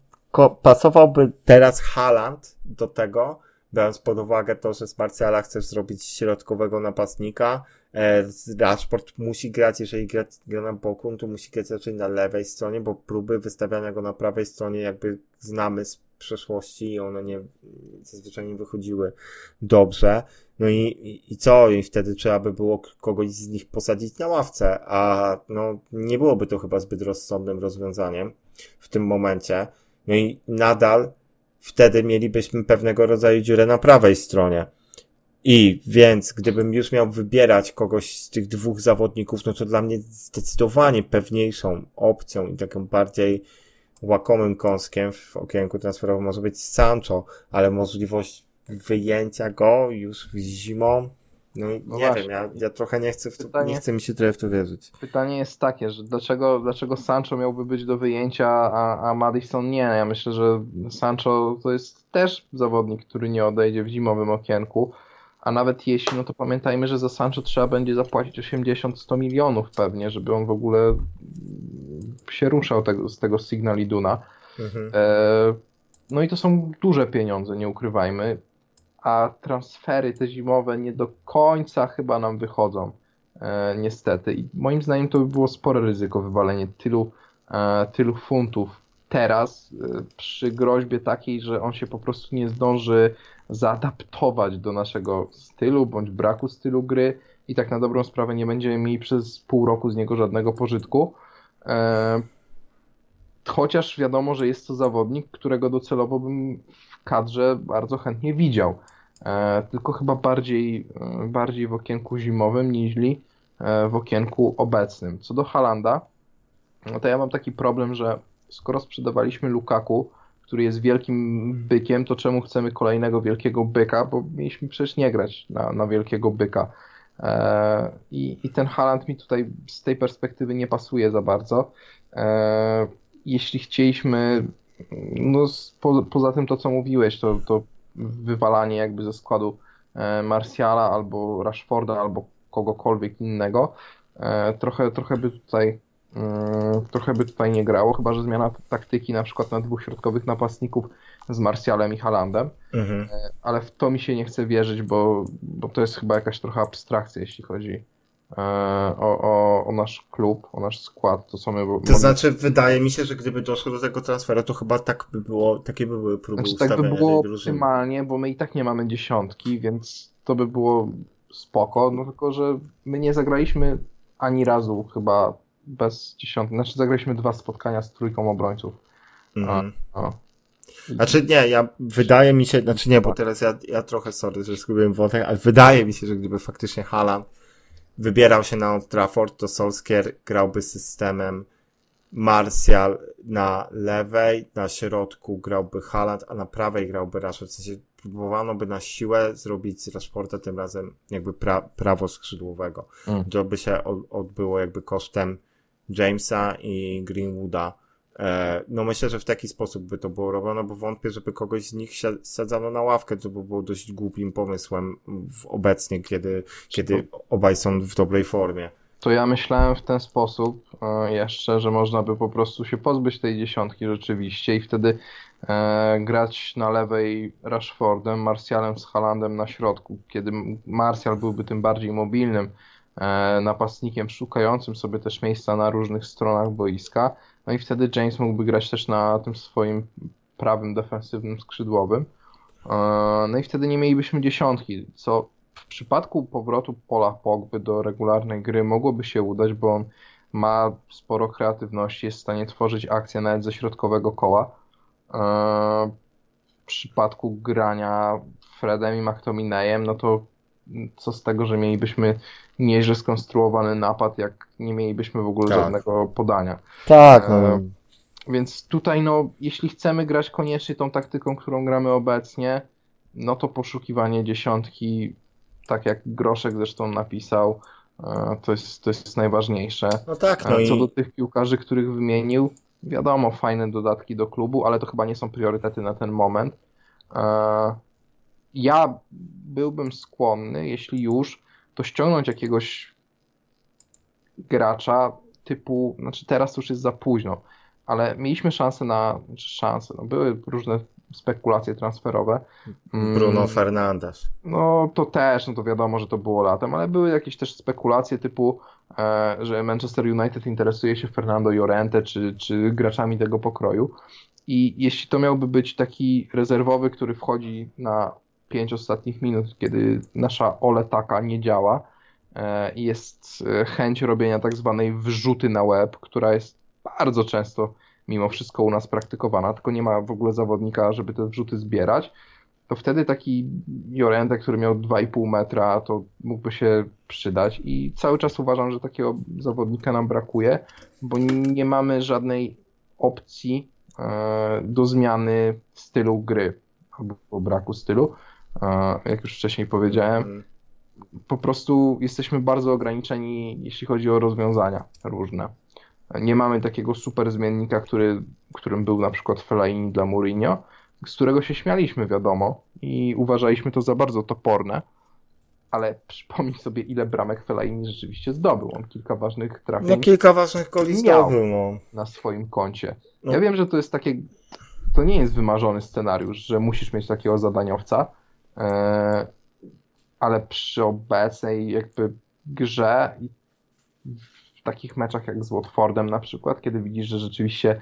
pasowałby teraz Haaland do tego, biorąc pod uwagę to, że z Marciala chcesz zrobić środkowego napastnika, e, Rashford musi grać, jeżeli gra, gra na boku, to musi grać raczej na lewej stronie, bo próby wystawiania go na prawej stronie jakby znamy z przeszłości i one nie, zazwyczaj nie wychodziły dobrze. No i, i, i co? I wtedy trzeba by było kogoś z nich posadzić na ławce, a no nie byłoby to chyba zbyt rozsądnym rozwiązaniem w tym momencie. No i nadal wtedy mielibyśmy pewnego rodzaju dziurę na prawej stronie. I więc, gdybym już miał wybierać kogoś z tych dwóch zawodników, no to dla mnie zdecydowanie pewniejszą opcją i taką bardziej łakomym kąskiem w okienku transferowym może być Sancho, ale możliwość wyjęcia go już zimą no, no nie właśnie. wiem, ja, ja trochę nie chcę, w to, pytanie, nie chcę mi się trochę w to wierzyć. Pytanie jest takie, że dlaczego, dlaczego Sancho miałby być do wyjęcia, a, a Madison nie? Ja myślę, że Sancho to jest też zawodnik, który nie odejdzie w zimowym okienku, a nawet jeśli, no to pamiętajmy, że za Sancho trzeba będzie zapłacić 80-100 milionów pewnie, żeby on w ogóle się ruszał tego, z tego Signal Iduna. Mhm. E, no i to są duże pieniądze, nie ukrywajmy a transfery te zimowe nie do końca chyba nam wychodzą. E, niestety. I moim zdaniem to by było spore ryzyko wywalenie tylu, e, tylu funtów teraz e, przy groźbie takiej, że on się po prostu nie zdąży zaadaptować do naszego stylu bądź braku stylu gry i tak na dobrą sprawę nie będziemy mieli przez pół roku z niego żadnego pożytku. E, chociaż wiadomo, że jest to zawodnik, którego docelowo bym w kadrze bardzo chętnie widział. E, tylko chyba bardziej, e, bardziej w okienku zimowym niż w okienku obecnym. Co do Halanda, no to ja mam taki problem, że skoro sprzedawaliśmy Lukaku, który jest wielkim bykiem, to czemu chcemy kolejnego wielkiego byka, bo mieliśmy przecież nie grać na, na wielkiego byka. E, I, I ten Haland mi tutaj z tej perspektywy nie pasuje za bardzo. E, jeśli chcieliśmy, no po, poza tym to co mówiłeś, to, to wywalanie jakby ze składu e, Martiala albo Rashforda albo kogokolwiek innego, trochę, trochę by tutaj trochę by tutaj nie grało, chyba że zmiana taktyki na przykład na dwóch środkowych napastników z Martialem i Halandem, mhm. E, ale w to mi się nie chce wierzyć, bo, bo to jest chyba jakaś trochę abstrakcja, jeśli chodzi e, o, o, o nasz klub, o nasz skład. To, co my, to znaczy, wydaje mi się, że gdyby doszło do tego transferu, to chyba tak by było, takie by były próby znaczy, tak by było optymalnie, bo my i tak nie mamy dziesiątki, więc to by było spoko, no tylko, że my nie zagraliśmy ani razu chyba bez dziesiątki, znaczy zagraliśmy dwa spotkania z trójką obrońców. Mhm. A, a. Znaczy nie, ja wydaje mi się, znaczy nie, bo tak. teraz ja, ja trochę sorry, że zgubiłem wątek, ale wydaje mi się, że gdyby faktycznie Haaland wybierał się na Old Trafford, to Solskjaer grałby systemem Martial na lewej, na środku grałby Haaland, a na prawej grałby Rashford. W sensie próbowano by na siłę zrobić z Rashforda tym razem jakby pra, prawo skrzydłowego. Mm. To by się odbyło jakby kosztem Jamesa i Greenwooda no myślę, że w taki sposób by to było robione, bo wątpię, żeby kogoś z nich sadzano na ławkę, to by było dość głupim pomysłem obecnie, kiedy, kiedy obaj są w dobrej formie. To ja myślałem w ten sposób e, jeszcze, że można by po prostu się pozbyć tej dziesiątki rzeczywiście i wtedy e, grać na lewej Rashfordem, Martialem z Halandem na środku, kiedy Martial byłby tym bardziej mobilnym e, napastnikiem, szukającym sobie też miejsca na różnych stronach boiska, no i wtedy James mógłby grać też na tym swoim prawym defensywnym skrzydłowym. E, no i wtedy nie mielibyśmy dziesiątki, co w przypadku powrotu Pola Pogby do regularnej gry mogłoby się udać, bo on ma sporo kreatywności, jest w stanie tworzyć akcje nawet ze środkowego koła. E, w przypadku grania Fredem i McTominayem, no to co z tego, że mielibyśmy nieźle skonstruowany napad, jak nie mielibyśmy w ogóle tak. żadnego podania. Tak. No. E, więc tutaj, no, jeśli chcemy grać koniecznie tą taktyką, którą gramy obecnie, no to poszukiwanie dziesiątki, tak jak Groszek zresztą napisał, e, to jest, to jest najważniejsze. No tak, no e, Co i... do tych piłkarzy, których wymienił, wiadomo, fajne dodatki do klubu, ale to chyba nie są priorytety na ten moment. Ja byłbym skłonny, jeśli już, to ściągnąć jakiegoś gracza typu, znaczy teraz już jest za późno, ale mieliśmy szansę na, znaczy szanse, no były różne spekulacje transferowe. Mm, Bruno Fernandes. No to też, no to wiadomo, że to było latem, ale były jakieś też spekulacje typu, e, że Manchester United interesuje się Fernando Llorente czy, czy graczami tego pokroju. I jeśli to miałby być taki rezerwowy, który wchodzi na pięć ostatnich minut, kiedy nasza oletaka nie działa e, i jest e, chęć robienia tak zwanej wrzuty na web, która jest bardzo często mimo wszystko u nas praktykowana, tylko nie ma w ogóle zawodnika, żeby te wrzuty zbierać, to wtedy taki Jorente, który miał 2,5 metra, to mógłby się przydać i cały czas uważam, że takiego zawodnika nam brakuje, bo nie mamy żadnej opcji e, do zmiany stylu gry albo braku stylu jak już wcześniej powiedziałem. Mhm. Po prostu jesteśmy bardzo ograniczeni, jeśli chodzi o rozwiązania różne. Nie mamy takiego super zmiennika, który, którym był na przykład Fellaini dla Mourinho, z którego się śmialiśmy, wiadomo, i uważaliśmy to za bardzo toporne, ale przypomnij sobie, ile bramek Fellaini rzeczywiście zdobył. On kilka ważnych trafień No kilka ważnych goli zdobył, no. na swoim koncie. No. Ja wiem, że to jest takie, to nie jest wymarzony scenariusz, że musisz mieć takiego zadaniowca, ale przy obecnej jakby grze w takich meczach jak z Watfordem na przykład, kiedy widzisz, że rzeczywiście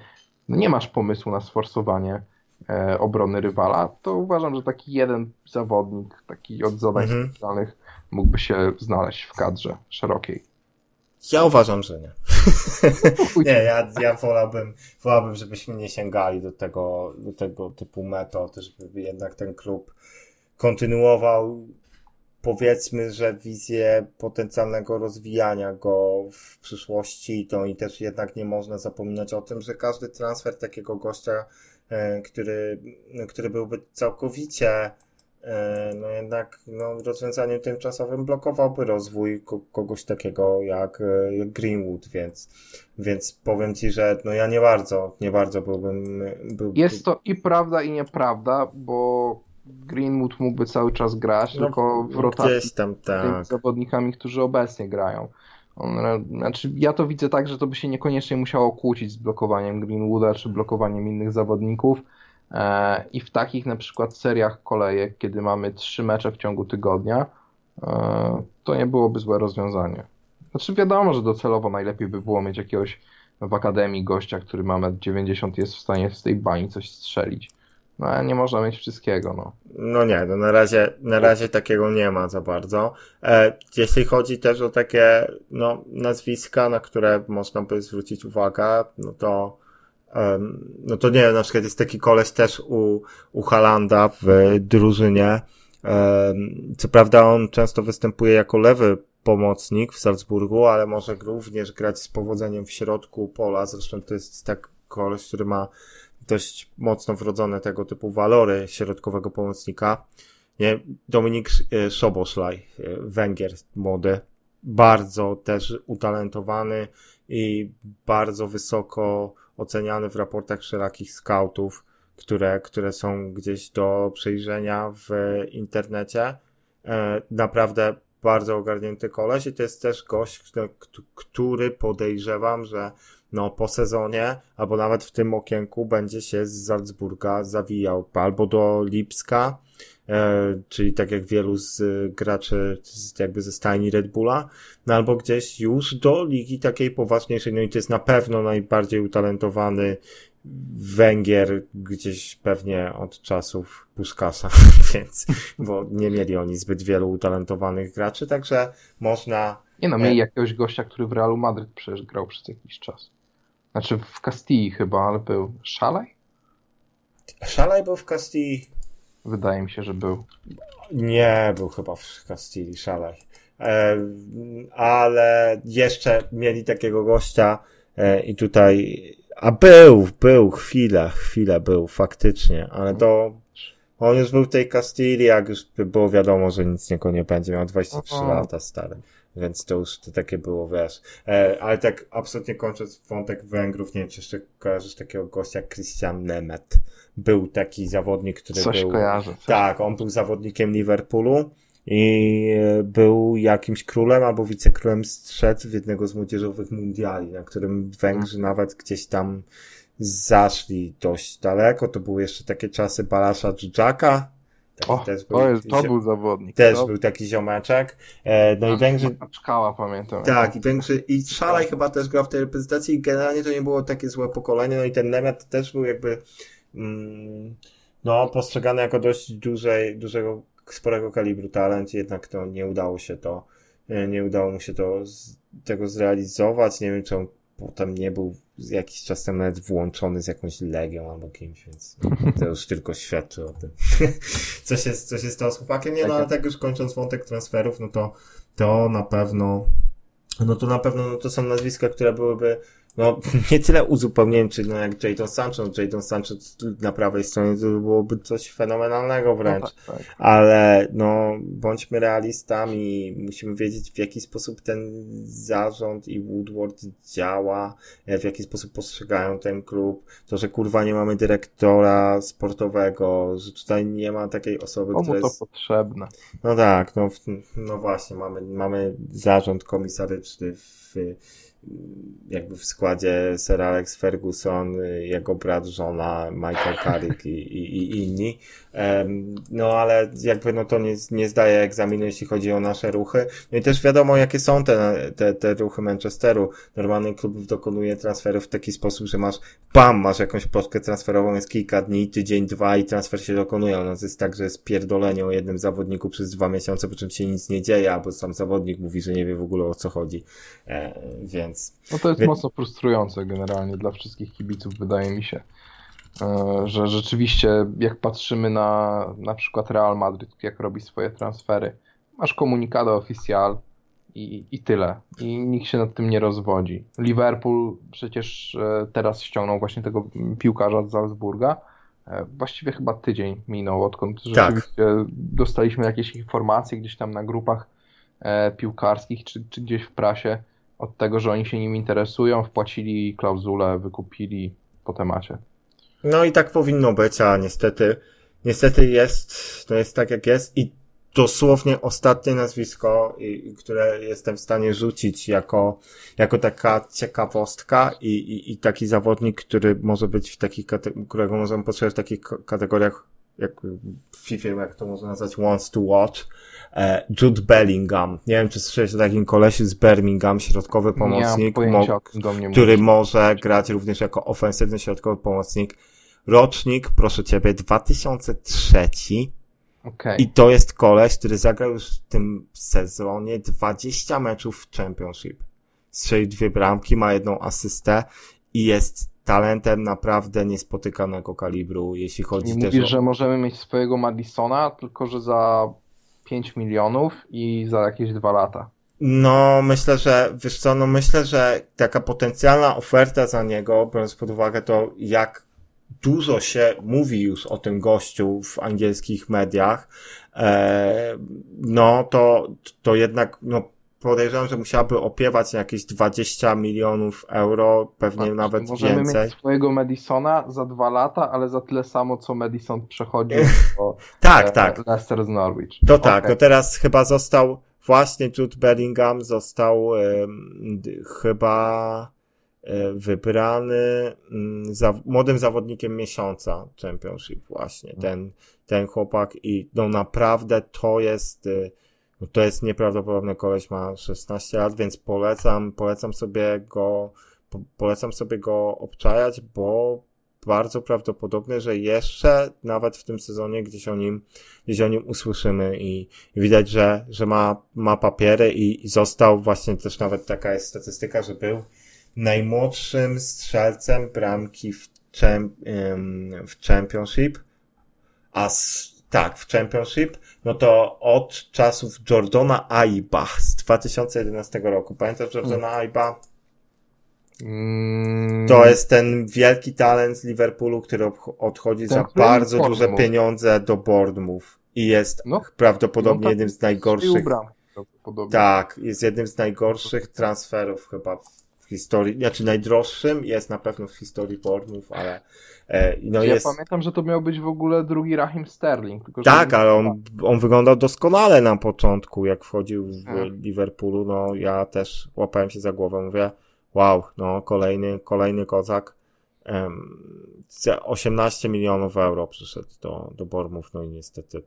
no nie masz pomysłu na sforsowanie e, obrony rywala, to uważam, że taki jeden zawodnik, taki od zadań Mhm. specjalnych mógłby się znaleźć w kadrze szerokiej. Ja uważam, że nie. [laughs] nie, ja, ja wolałbym, wolałbym, żebyśmy nie sięgali do tego, do tego typu metod, żeby jednak ten klub kontynuował, powiedzmy, że wizję potencjalnego rozwijania go w przyszłości, to i też jednak nie można zapominać o tym, że każdy transfer takiego gościa, e, który, który byłby całkowicie E, no jednak no, rozwiązaniem tymczasowym blokowałby rozwój ko kogoś takiego e, jak Greenwood, więc, więc powiem Ci, że no ja nie bardzo, nie bardzo byłbym... Był, Jest to i prawda i nieprawda, bo Greenwood mógłby cały czas grać, no, tylko w rotacji z tak. zawodnikami, którzy obecnie grają. On, znaczy, ja to widzę tak, że to by się niekoniecznie musiało kłócić z blokowaniem Greenwooda czy blokowaniem innych zawodników. E, I w takich na przykład seriach kolejek, kiedy mamy trzy mecze w ciągu tygodnia, e, to nie byłoby złe rozwiązanie. Znaczy wiadomo, że docelowo najlepiej by było mieć jakiegoś w akademii gościa, który ma metr 90 jest w stanie z tej bani coś strzelić. No nie można mieć wszystkiego, no. No nie, no na razie, na razie takiego nie ma za bardzo. E, jeśli chodzi też o takie, no, nazwiska, na które można by zwrócić uwagę, no to, um, no to nie na przykład jest taki koleś też u, u Halanda w drużynie. Co prawda on często występuje jako lewy pomocnik w Salzburgu, ale może również grać z powodzeniem w środku pola. Zresztą to jest tak koleś, który ma dość mocno wrodzone tego typu walory środkowego pomocnika. Nie? Dominik Szoboszlaj, Węgier młody, bardzo też utalentowany i bardzo wysoko oceniany w raportach wszelakich scoutów, które, które są gdzieś do przejrzenia w internecie. Naprawdę bardzo ogarnięty koleś i to jest też gość, który podejrzewam, że no po sezonie, albo nawet w tym okienku będzie się z Salzburga zawijał. Albo do Lipska, e, czyli tak jak wielu z graczy z, jakby ze stajni Red Bulla, no albo gdzieś już do ligi takiej poważniejszej, no i to jest na pewno najbardziej utalentowany Węgier gdzieś pewnie od czasów Puskasa, [laughs] więc, bo nie mieli oni zbyt wielu utalentowanych graczy, także można... Nie no, mieli jakiegoś gościa, który w Realu Madryt przecież grał przez jakiś czas. Znaczy w Castilli chyba, ale był. Szalaj? Szalaj był w Castilli. Wydaje mi się, że był. Nie, był chyba w Castilli, Szalaj. E, ale jeszcze mieli takiego gościa e, i tutaj. A był, był, chwilę, chwilę był, faktycznie, ale to. On już był w tej Castilli, jak już było wiadomo, że nic niego nie będzie, miał 23 Aha. lata stary. Więc to już to takie było, wiesz. E, ale tak absolutnie kończąc wątek Węgrów, nie wiem, czy jeszcze kojarzysz takiego gościa jak Christian Nemet. Był taki zawodnik, który coś był... Kojarzę, coś. Tak, on był zawodnikiem Liverpoolu i był jakimś królem albo wicekrólem strzec w jednego z młodzieżowych mundiali, na którym Węgrzy hmm. nawet gdzieś tam zaszli dość daleko. To były jeszcze takie czasy Balasza Dżdżaka, o, też był, to, jest, to był zawodnik. Też to... był taki ziomeczek. E, no i Węgrzy... Czkała, pamiętam. Tak, i Węgrzy, i Szalaj chyba też grał w tej reprezentacji i generalnie to nie było takie złe pokolenie, no i ten Nemet też był jakby mm, no, postrzegany jako dość dużej, dużego, sporego kalibru talent, jednak to nie udało się to, nie udało mu się to z, tego zrealizować. Nie wiem, czy on potem nie był jakiś czas temu nawet włączony z jakąś legią albo kimś, więc to już tylko świadczy o tym. [laughs] co, się, co się stało z chłopakiem? Nie, no ale tak już kończąc wątek transferów, no to, to na pewno, no to na pewno no to są nazwiska, które byłyby no, [laughs] nie tyle uzupełnieniem, czyli no jak Jadon Sancho, no Jadon Sancho na prawej stronie to byłoby coś fenomenalnego wręcz, no tak, tak. ale no, bądźmy realistami, musimy wiedzieć w jaki sposób ten zarząd i Woodward działa, w jaki sposób postrzegają ten klub, to, że kurwa nie mamy dyrektora sportowego, że tutaj nie ma takiej osoby, Komu która to jest... potrzebne? No tak, no, no właśnie, mamy, mamy zarząd komisaryczny w jakby w składzie Sir Alex Ferguson, jego brat, żona, Michael Carrick i, i, i inni. No ale jakby no to nie, nie zdaje egzaminu, jeśli chodzi o nasze ruchy. No i też wiadomo, jakie są te, te, te ruchy Manchesteru. Normalny klub dokonuje transferów w taki sposób, że masz bam, masz jakąś plotkę transferową, jest kilka dni, tydzień, dwa i transfer się dokonuje. No to jest tak, że jest pierdolenie o jednym zawodniku przez dwa miesiące, po czym się nic nie dzieje, albo sam zawodnik mówi, że nie wie w ogóle o co chodzi. E, więc... No to jest więc... mocno frustrujące generalnie dla wszystkich kibiców, wydaje mi się. E, że rzeczywiście jak patrzymy na na przykład Real Madrid, jak robi swoje transfery, masz komunikado oficjal i, i tyle. I nikt się nad tym nie rozwodzi. Liverpool przecież e, teraz ściągnął właśnie tego piłkarza z Salzburga. E, właściwie chyba tydzień minął, odkąd tak. rzeczywiście dostaliśmy jakieś informacje gdzieś tam na grupach piłkarskich, czy, czy gdzieś w prasie od tego, że oni się nim interesują, wpłacili klauzulę, wykupili po temacie. No i tak powinno być, a niestety, niestety jest, to jest tak jak jest. I dosłownie ostatnie nazwisko, które jestem w stanie rzucić jako, jako taka ciekawostka i, i, i taki zawodnik, który może być w takich, którego możemy potrzebować w takich kategoriach, jak w FIFA, jak to można nazwać, wants to watch, e, Jude Bellingham. Nie wiem, czy słyszałeś o takim kolesiu z Birmingham, środkowy pomocnik, mo który może grać również jako ofensywny środkowy pomocnik rocznik, proszę ciebie, 2003. Okay. I to jest koleś, który zagrał już w tym sezonie 20 meczów w Championship. Strzelił dwie bramki, ma jedną asystę i jest talentem naprawdę niespotykanego kalibru, jeśli chodzi I też mówisz, o... że możemy mieć swojego Madisona, tylko że za 5 milionów i za jakieś dwa lata. No, myślę, że, wiesz co, no myślę, że taka potencjalna oferta za niego, biorąc pod uwagę to, jak dużo się mówi już o tym gościu w angielskich mediach, e, no to, to jednak, no podejrzewam, że musiałaby opiewać jakieś 20 milionów euro, pewnie tak, nawet możemy więcej. Możemy mieć swojego Madisona za dwa lata, ale za tyle samo, co Madison przechodził po tak, e, tak. Leicester z Norwich. To okay. tak, no teraz chyba został właśnie Jude Bellingham został e, chyba wybrany mm, za, młodym zawodnikiem miesiąca Championship właśnie, mhm. ten, ten chłopak i no naprawdę to jest e, no to jest nieprawdopodobny koleś, ma 16 lat, więc polecam, polecam sobie go po, polecam sobie go obczajać, bo bardzo prawdopodobne, że jeszcze nawet w tym sezonie gdzieś o nim, gdzieś o nim usłyszymy i, i widać, że, że ma, ma papiery i, i został właśnie też nawet taka jest statystyka, że był najmłodszym strzelcem bramki w, czem, w Championship, a z, tak, w Championship, no to od czasów Jordana Aiba z 2011 roku. Pamiętasz Jordana hmm. Aiba? Mm. To jest ten wielki talent z Liverpoolu, który odchodzi ten za bardzo duże pieniądze do Bournemouth i jest no, prawdopodobnie no, tak, jednym z najgorszych. Tak, jest jednym z najgorszych transferów chyba historii, znaczy najdroższym jest na pewno w historii Bournemouth, ale e, no ja jest... pamiętam, że to miał być w ogóle drugi Rahim Sterling. Tylko, tak, ale on, on wyglądał doskonale na początku, jak wchodził w hmm. Liverpoolu, no ja też łapałem się za głowę, mówię, wow, no kolejny, kolejny kozak. Um, 18 milionów euro przyszedł do, do Bournemouth, no i niestety,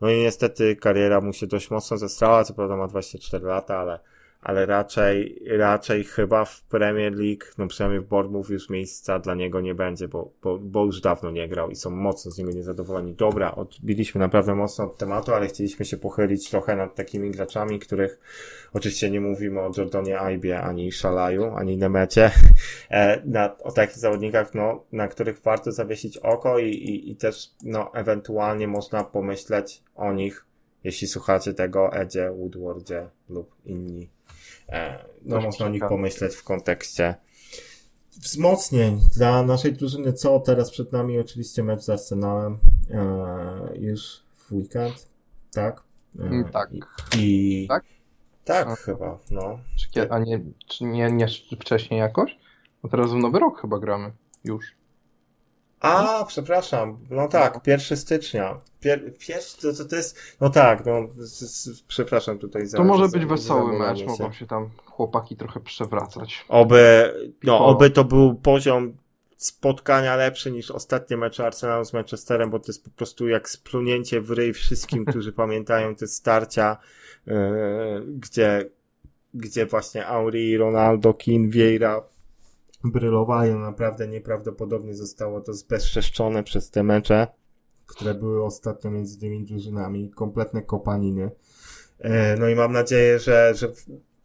no i niestety kariera mu się dość mocno zestrała, co prawda ma 24 lata, ale ale raczej, raczej chyba w Premier League, no przynajmniej w Bournemouth już miejsca dla niego nie będzie, bo, bo, bo już dawno nie grał i są mocno z niego niezadowoleni. Dobra, odbiliśmy naprawdę mocno od tematu, ale chcieliśmy się pochylić trochę nad takimi graczami, których oczywiście nie mówimy o Jordanie Aibie, ani Szalaju, ani Nemecie, [laughs] e, na, o takich zawodnikach, no, na których warto zawiesić oko i, i, i też, no, ewentualnie można pomyśleć o nich, jeśli słuchacie tego Edzie, Woodwardzie lub inni no można o nich pomyśleć w kontekście wzmocnień dla naszej drużyny. Co teraz przed nami? Oczywiście mecz z Arsenalem e, już w weekend, tak? E, mm, tak. I, i tak? Tak, a, chyba, no. Czy, a nie, czy nie, nie wcześniej jakoś? Bo teraz w nowy rok chyba gramy. Już. A, przepraszam. No tak, 1 stycznia. Pier, pierwszy, to, to, to jest, no tak, no, przepraszam tutaj za To może za- być wesoły za mecz, mogą się tam chłopaki trochę przewracać. Oby, no, oby to był poziom spotkania lepszy niż ostatnie mecze Arsenalu z Manchesterem, bo to jest po prostu jak splunięcie w ryj wszystkim, [laughs] którzy pamiętają te starcia, yy, gdzie, gdzie właśnie Auri, Ronaldo, Keane, Vieira brylowają. Naprawdę nieprawdopodobnie zostało to zbezczeszczone przez te mecze, które były ostatnio między tymi drużynami. Kompletne kopaniny. E, No i mam nadzieję, że, że,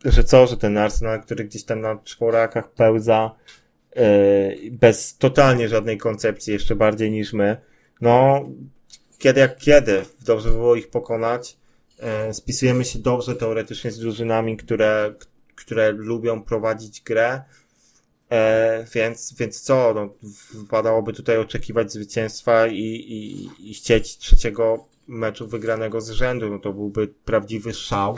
że co, że ten Arsenal, który gdzieś tam na czworakach pełza, e, bez totalnie żadnej koncepcji, jeszcze bardziej niż my, no, kiedy jak kiedy, dobrze by było ich pokonać. E, Spisujemy się dobrze teoretycznie z drużynami, które, które lubią prowadzić grę, E, więc, więc co, no, wypadałoby tutaj oczekiwać zwycięstwa i, i, i chcieć trzeciego meczu wygranego z rzędu, no to byłby prawdziwy szał,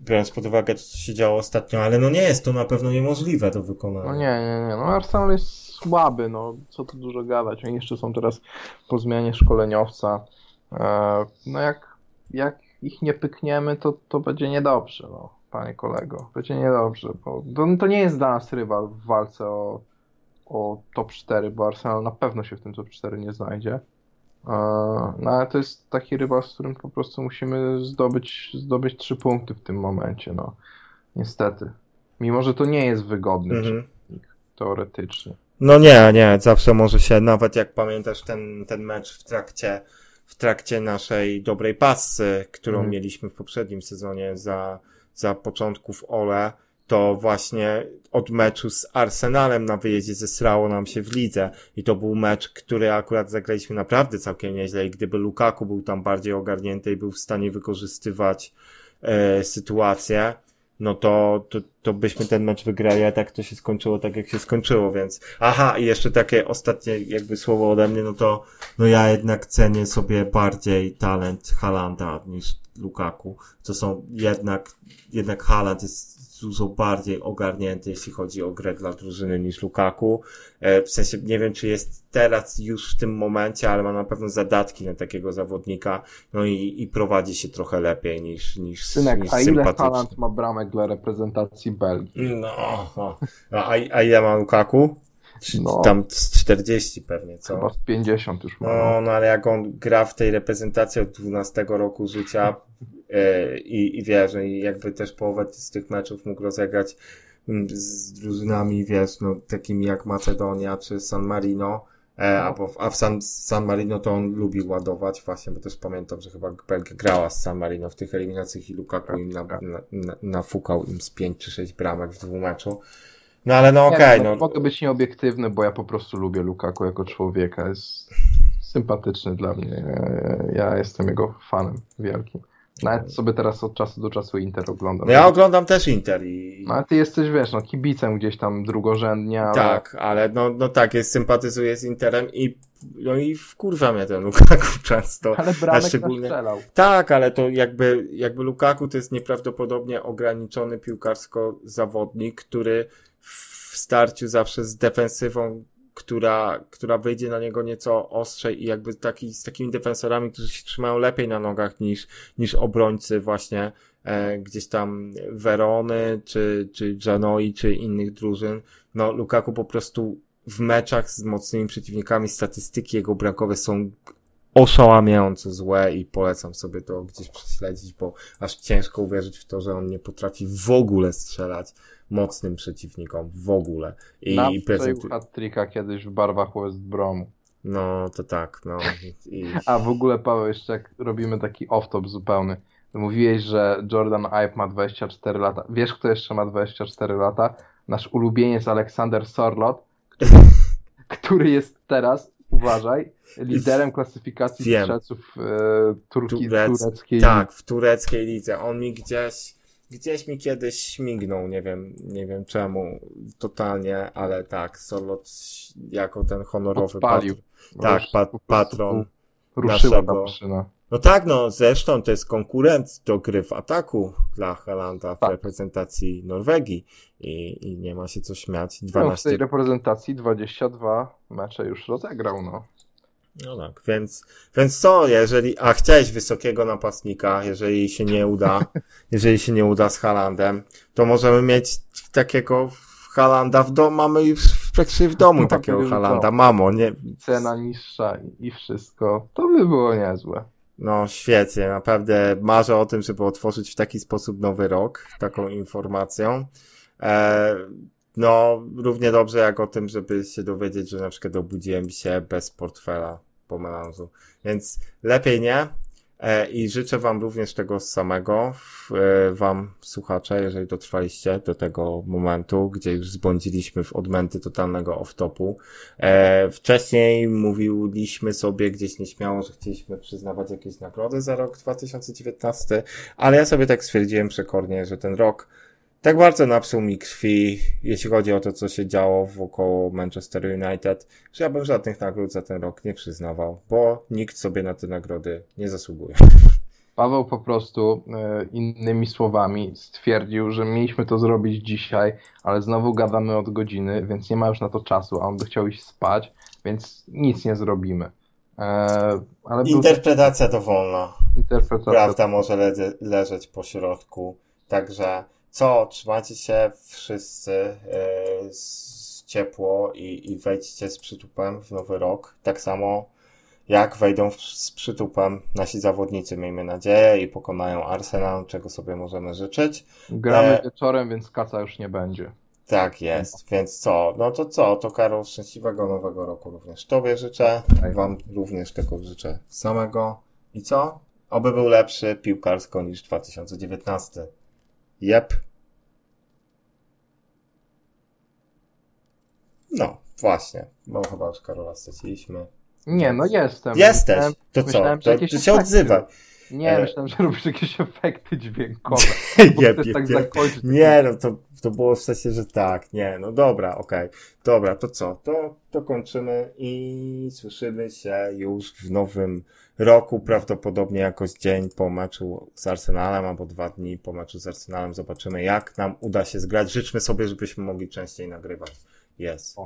biorąc pod uwagę to, co się działo ostatnio, ale no nie jest to na pewno niemożliwe do wykonania. No nie, nie, nie. No Arsenal jest słaby, no co tu dużo gadać. Oni jeszcze są teraz po zmianie szkoleniowca. E, No jak, jak ich nie pykniemy, to, to będzie niedobrze, no, panie kolego. Będzie niedobrze, bo to, to nie jest dla nas rywal w walce o, o top 4, bo Arsenal na pewno się w tym top 4 nie znajdzie. E, No ale to jest taki rywal, z którym po prostu musimy zdobyć, zdobyć trzy punkty w tym momencie, no. Niestety. Mimo, że to nie jest wygodny Mhm. teoretycznie. No nie, nie, zawsze może się, nawet jak pamiętasz ten, ten mecz w trakcie, w trakcie naszej dobrej pasy, którą Mhm. mieliśmy w poprzednim sezonie za, za początków Ole, to właśnie od meczu z Arsenalem na wyjeździe zesrało nam się w lidze i to był mecz, który akurat zagraliśmy naprawdę całkiem nieźle i gdyby Lukaku był tam bardziej ogarnięty i był w stanie wykorzystywać e, sytuację, no to, to, to byśmy ten mecz wygrali, a tak to się skończyło tak, jak się skończyło, więc aha, i jeszcze takie ostatnie jakby słowo ode mnie, no to no ja jednak cenię sobie bardziej talent Halanda niż Lukaku. To są jednak, jednak Haaland jest dużo bardziej ogarnięty, jeśli chodzi o grę dla drużyny niż Lukaku. E, W sensie nie wiem, czy jest teraz już w tym momencie, ale ma na pewno zadatki na takiego zawodnika, no i, i prowadzi się trochę lepiej niż, niż, Synek, niż a ile. Haaland ma bramek dla reprezentacji Belgii? No, no. a, a ile ma Lukaku? No. Tam z 40 pewnie, co? Chyba z 50 już ma. No, no ale jak on gra w tej reprezentacji od 12 roku życia [laughs] e, i, i wiesz, no i jakby też połowę z tych meczów mógł rozegrać mm, z drużynami, wiesz, no takimi jak Macedonia czy San Marino, e, a, po, a w San, San Marino to on lubi ładować właśnie, bo też pamiętam, że chyba Belgia grała z San Marino w tych eliminacjach i Lukaku im na, na, na, nafukał im z 5 czy 6 bramek w dwóch meczu. No ale no Nie, okej, no, no. Mogę być nieobiektywny, bo ja po prostu lubię Lukaku jako człowieka. Jest sympatyczny dla mnie. Ja- jestem jego fanem wielkim. Nawet sobie teraz od czasu do czasu Inter oglądam. No ja oglądam też Inter i... No ale ty jesteś, wiesz, no kibicem gdzieś tam drugorzędnie, ale... Tak, ale no, no tak, jest, sympatyzuję z Interem i, no i wkurza mnie ten Lukaku [laughs] często. Ale bramek szczególnie- strzelał. Tak, ale to jakby, jakby Lukaku to jest nieprawdopodobnie ograniczony piłkarsko zawodnik, który w starciu zawsze z defensywą, która, która wyjdzie na niego nieco ostrzej i jakby taki, z takimi defensorami, którzy się trzymają lepiej na nogach niż, niż obrońcy właśnie e, gdzieś tam Werony, czy, czy Janoi, czy innych drużyn. No Lukaku po prostu w meczach z mocnymi przeciwnikami statystyki jego bramkowe są oszałamiająco złe i polecam sobie to gdzieś prześledzić, bo aż ciężko uwierzyć w to, że on nie potrafi w ogóle strzelać mocnym przeciwnikom, w ogóle. I, Na i hat-tricka kiedyś w barwach West Bromu. No, to tak, no. I. A w ogóle, Paweł, jeszcze jak robimy taki off-top zupełny. Mówiłeś, że Jordan Ibe ma 24 lata. Wiesz, kto jeszcze ma 24 lata? Nasz ulubieniec Aleksander Sorlot, który, [laughs] który jest teraz, uważaj, liderem klasyfikacji Wiem. strzelców e, Turki, Turec- tureckiej. Tak, w tureckiej lidze. On mi gdzieś, gdzieś mi kiedyś śmignął, nie wiem, nie wiem czemu, totalnie, ale tak, Solot jako ten honorowy Odpalił. patron. Tak, pa, patron Ruszyła naszego-. No tak, no zresztą to jest konkurent do gry w ataku dla Halanda w Tak. reprezentacji Norwegii i, i nie ma się co śmiać. No, w 12 tej reprezentacji 22 mecze już rozegrał, no. No tak, więc, więc co, jeżeli, a chciałeś wysokiego napastnika, jeżeli się nie uda, [laughs] jeżeli się nie uda z Halandem, to możemy mieć takiego Halanda w domu, mamy już w praktycznie w domu [laughs] Mamy takiego Halanda, mamo, nie, Cena niższa i- wszystko. To by było niezłe. no świetnie, naprawdę marzę o tym, żeby otworzyć w taki sposób nowy rok, taką informacją. E, no, równie dobrze jak o tym, żeby się dowiedzieć, że na przykład obudziłem się bez portfela po melanżu. Więc lepiej nie. E, I życzę Wam również tego samego, e, Wam słuchacze, jeżeli dotrwaliście do tego momentu, gdzie już zbłądziliśmy w odmęty totalnego off-topu. E, wcześniej mówiliśmy sobie gdzieś nieśmiało, że chcieliśmy przyznawać jakieś nagrody za rok 2019, ale ja sobie tak stwierdziłem przekornie, że ten rok tak bardzo napsuł mi krwi, jeśli chodzi o to, co się działo wokoło Manchester United, że ja bym żadnych nagród za ten rok nie przyznawał, bo nikt sobie na te nagrody nie zasługuje. Paweł po prostu e, innymi słowami stwierdził, że mieliśmy to zrobić dzisiaj, ale znowu gadamy od godziny, więc nie ma już na to czasu, a on by chciał iść spać, więc nic nie zrobimy. E, ale był Interpretacja dowolna. interpretacja. Prawda może le leżeć po środku. Także co, trzymajcie się wszyscy yy, z ciepło i, i wejdźcie z przytupem w nowy rok. Tak samo jak wejdą w, z przytupem nasi zawodnicy, miejmy nadzieję, i pokonają Arsenal, czego sobie możemy życzyć. Gramy E, wieczorem, więc kaca już nie będzie. Tak jest, więc co? No to co? To Karol, szczęśliwego nowego roku również Tobie życzę. Tak. Wam również tego życzę samego. I co? Oby był lepszy piłkarsko niż 2019. Jep. No, właśnie. Bo chyba już Karola straciliśmy. Nie, no jestem. Jesteś! Myślałem- To co? myślałem, To, to się odzywaj. Nie, E. myślałem, że robisz jakieś efekty dźwiękowe. [laughs] Jep, jep, tak jep. Nie, no to, to było w sensie, że tak. Nie, no dobra, okej. Dobra, to co? To, to kończymy i słyszymy się już w nowym roku, prawdopodobnie jakoś dzień po meczu z Arsenalem, albo dwa dni po meczu z Arsenalem. Zobaczymy, jak nam uda się zgrać. Życzmy sobie, żebyśmy mogli częściej nagrywać. Jest.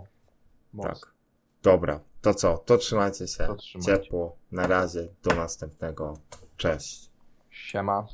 Tak. Dobra, to co? To trzymajcie się. To trzymajcie. Ciepło. Na razie. Do następnego. Cześć. Siema.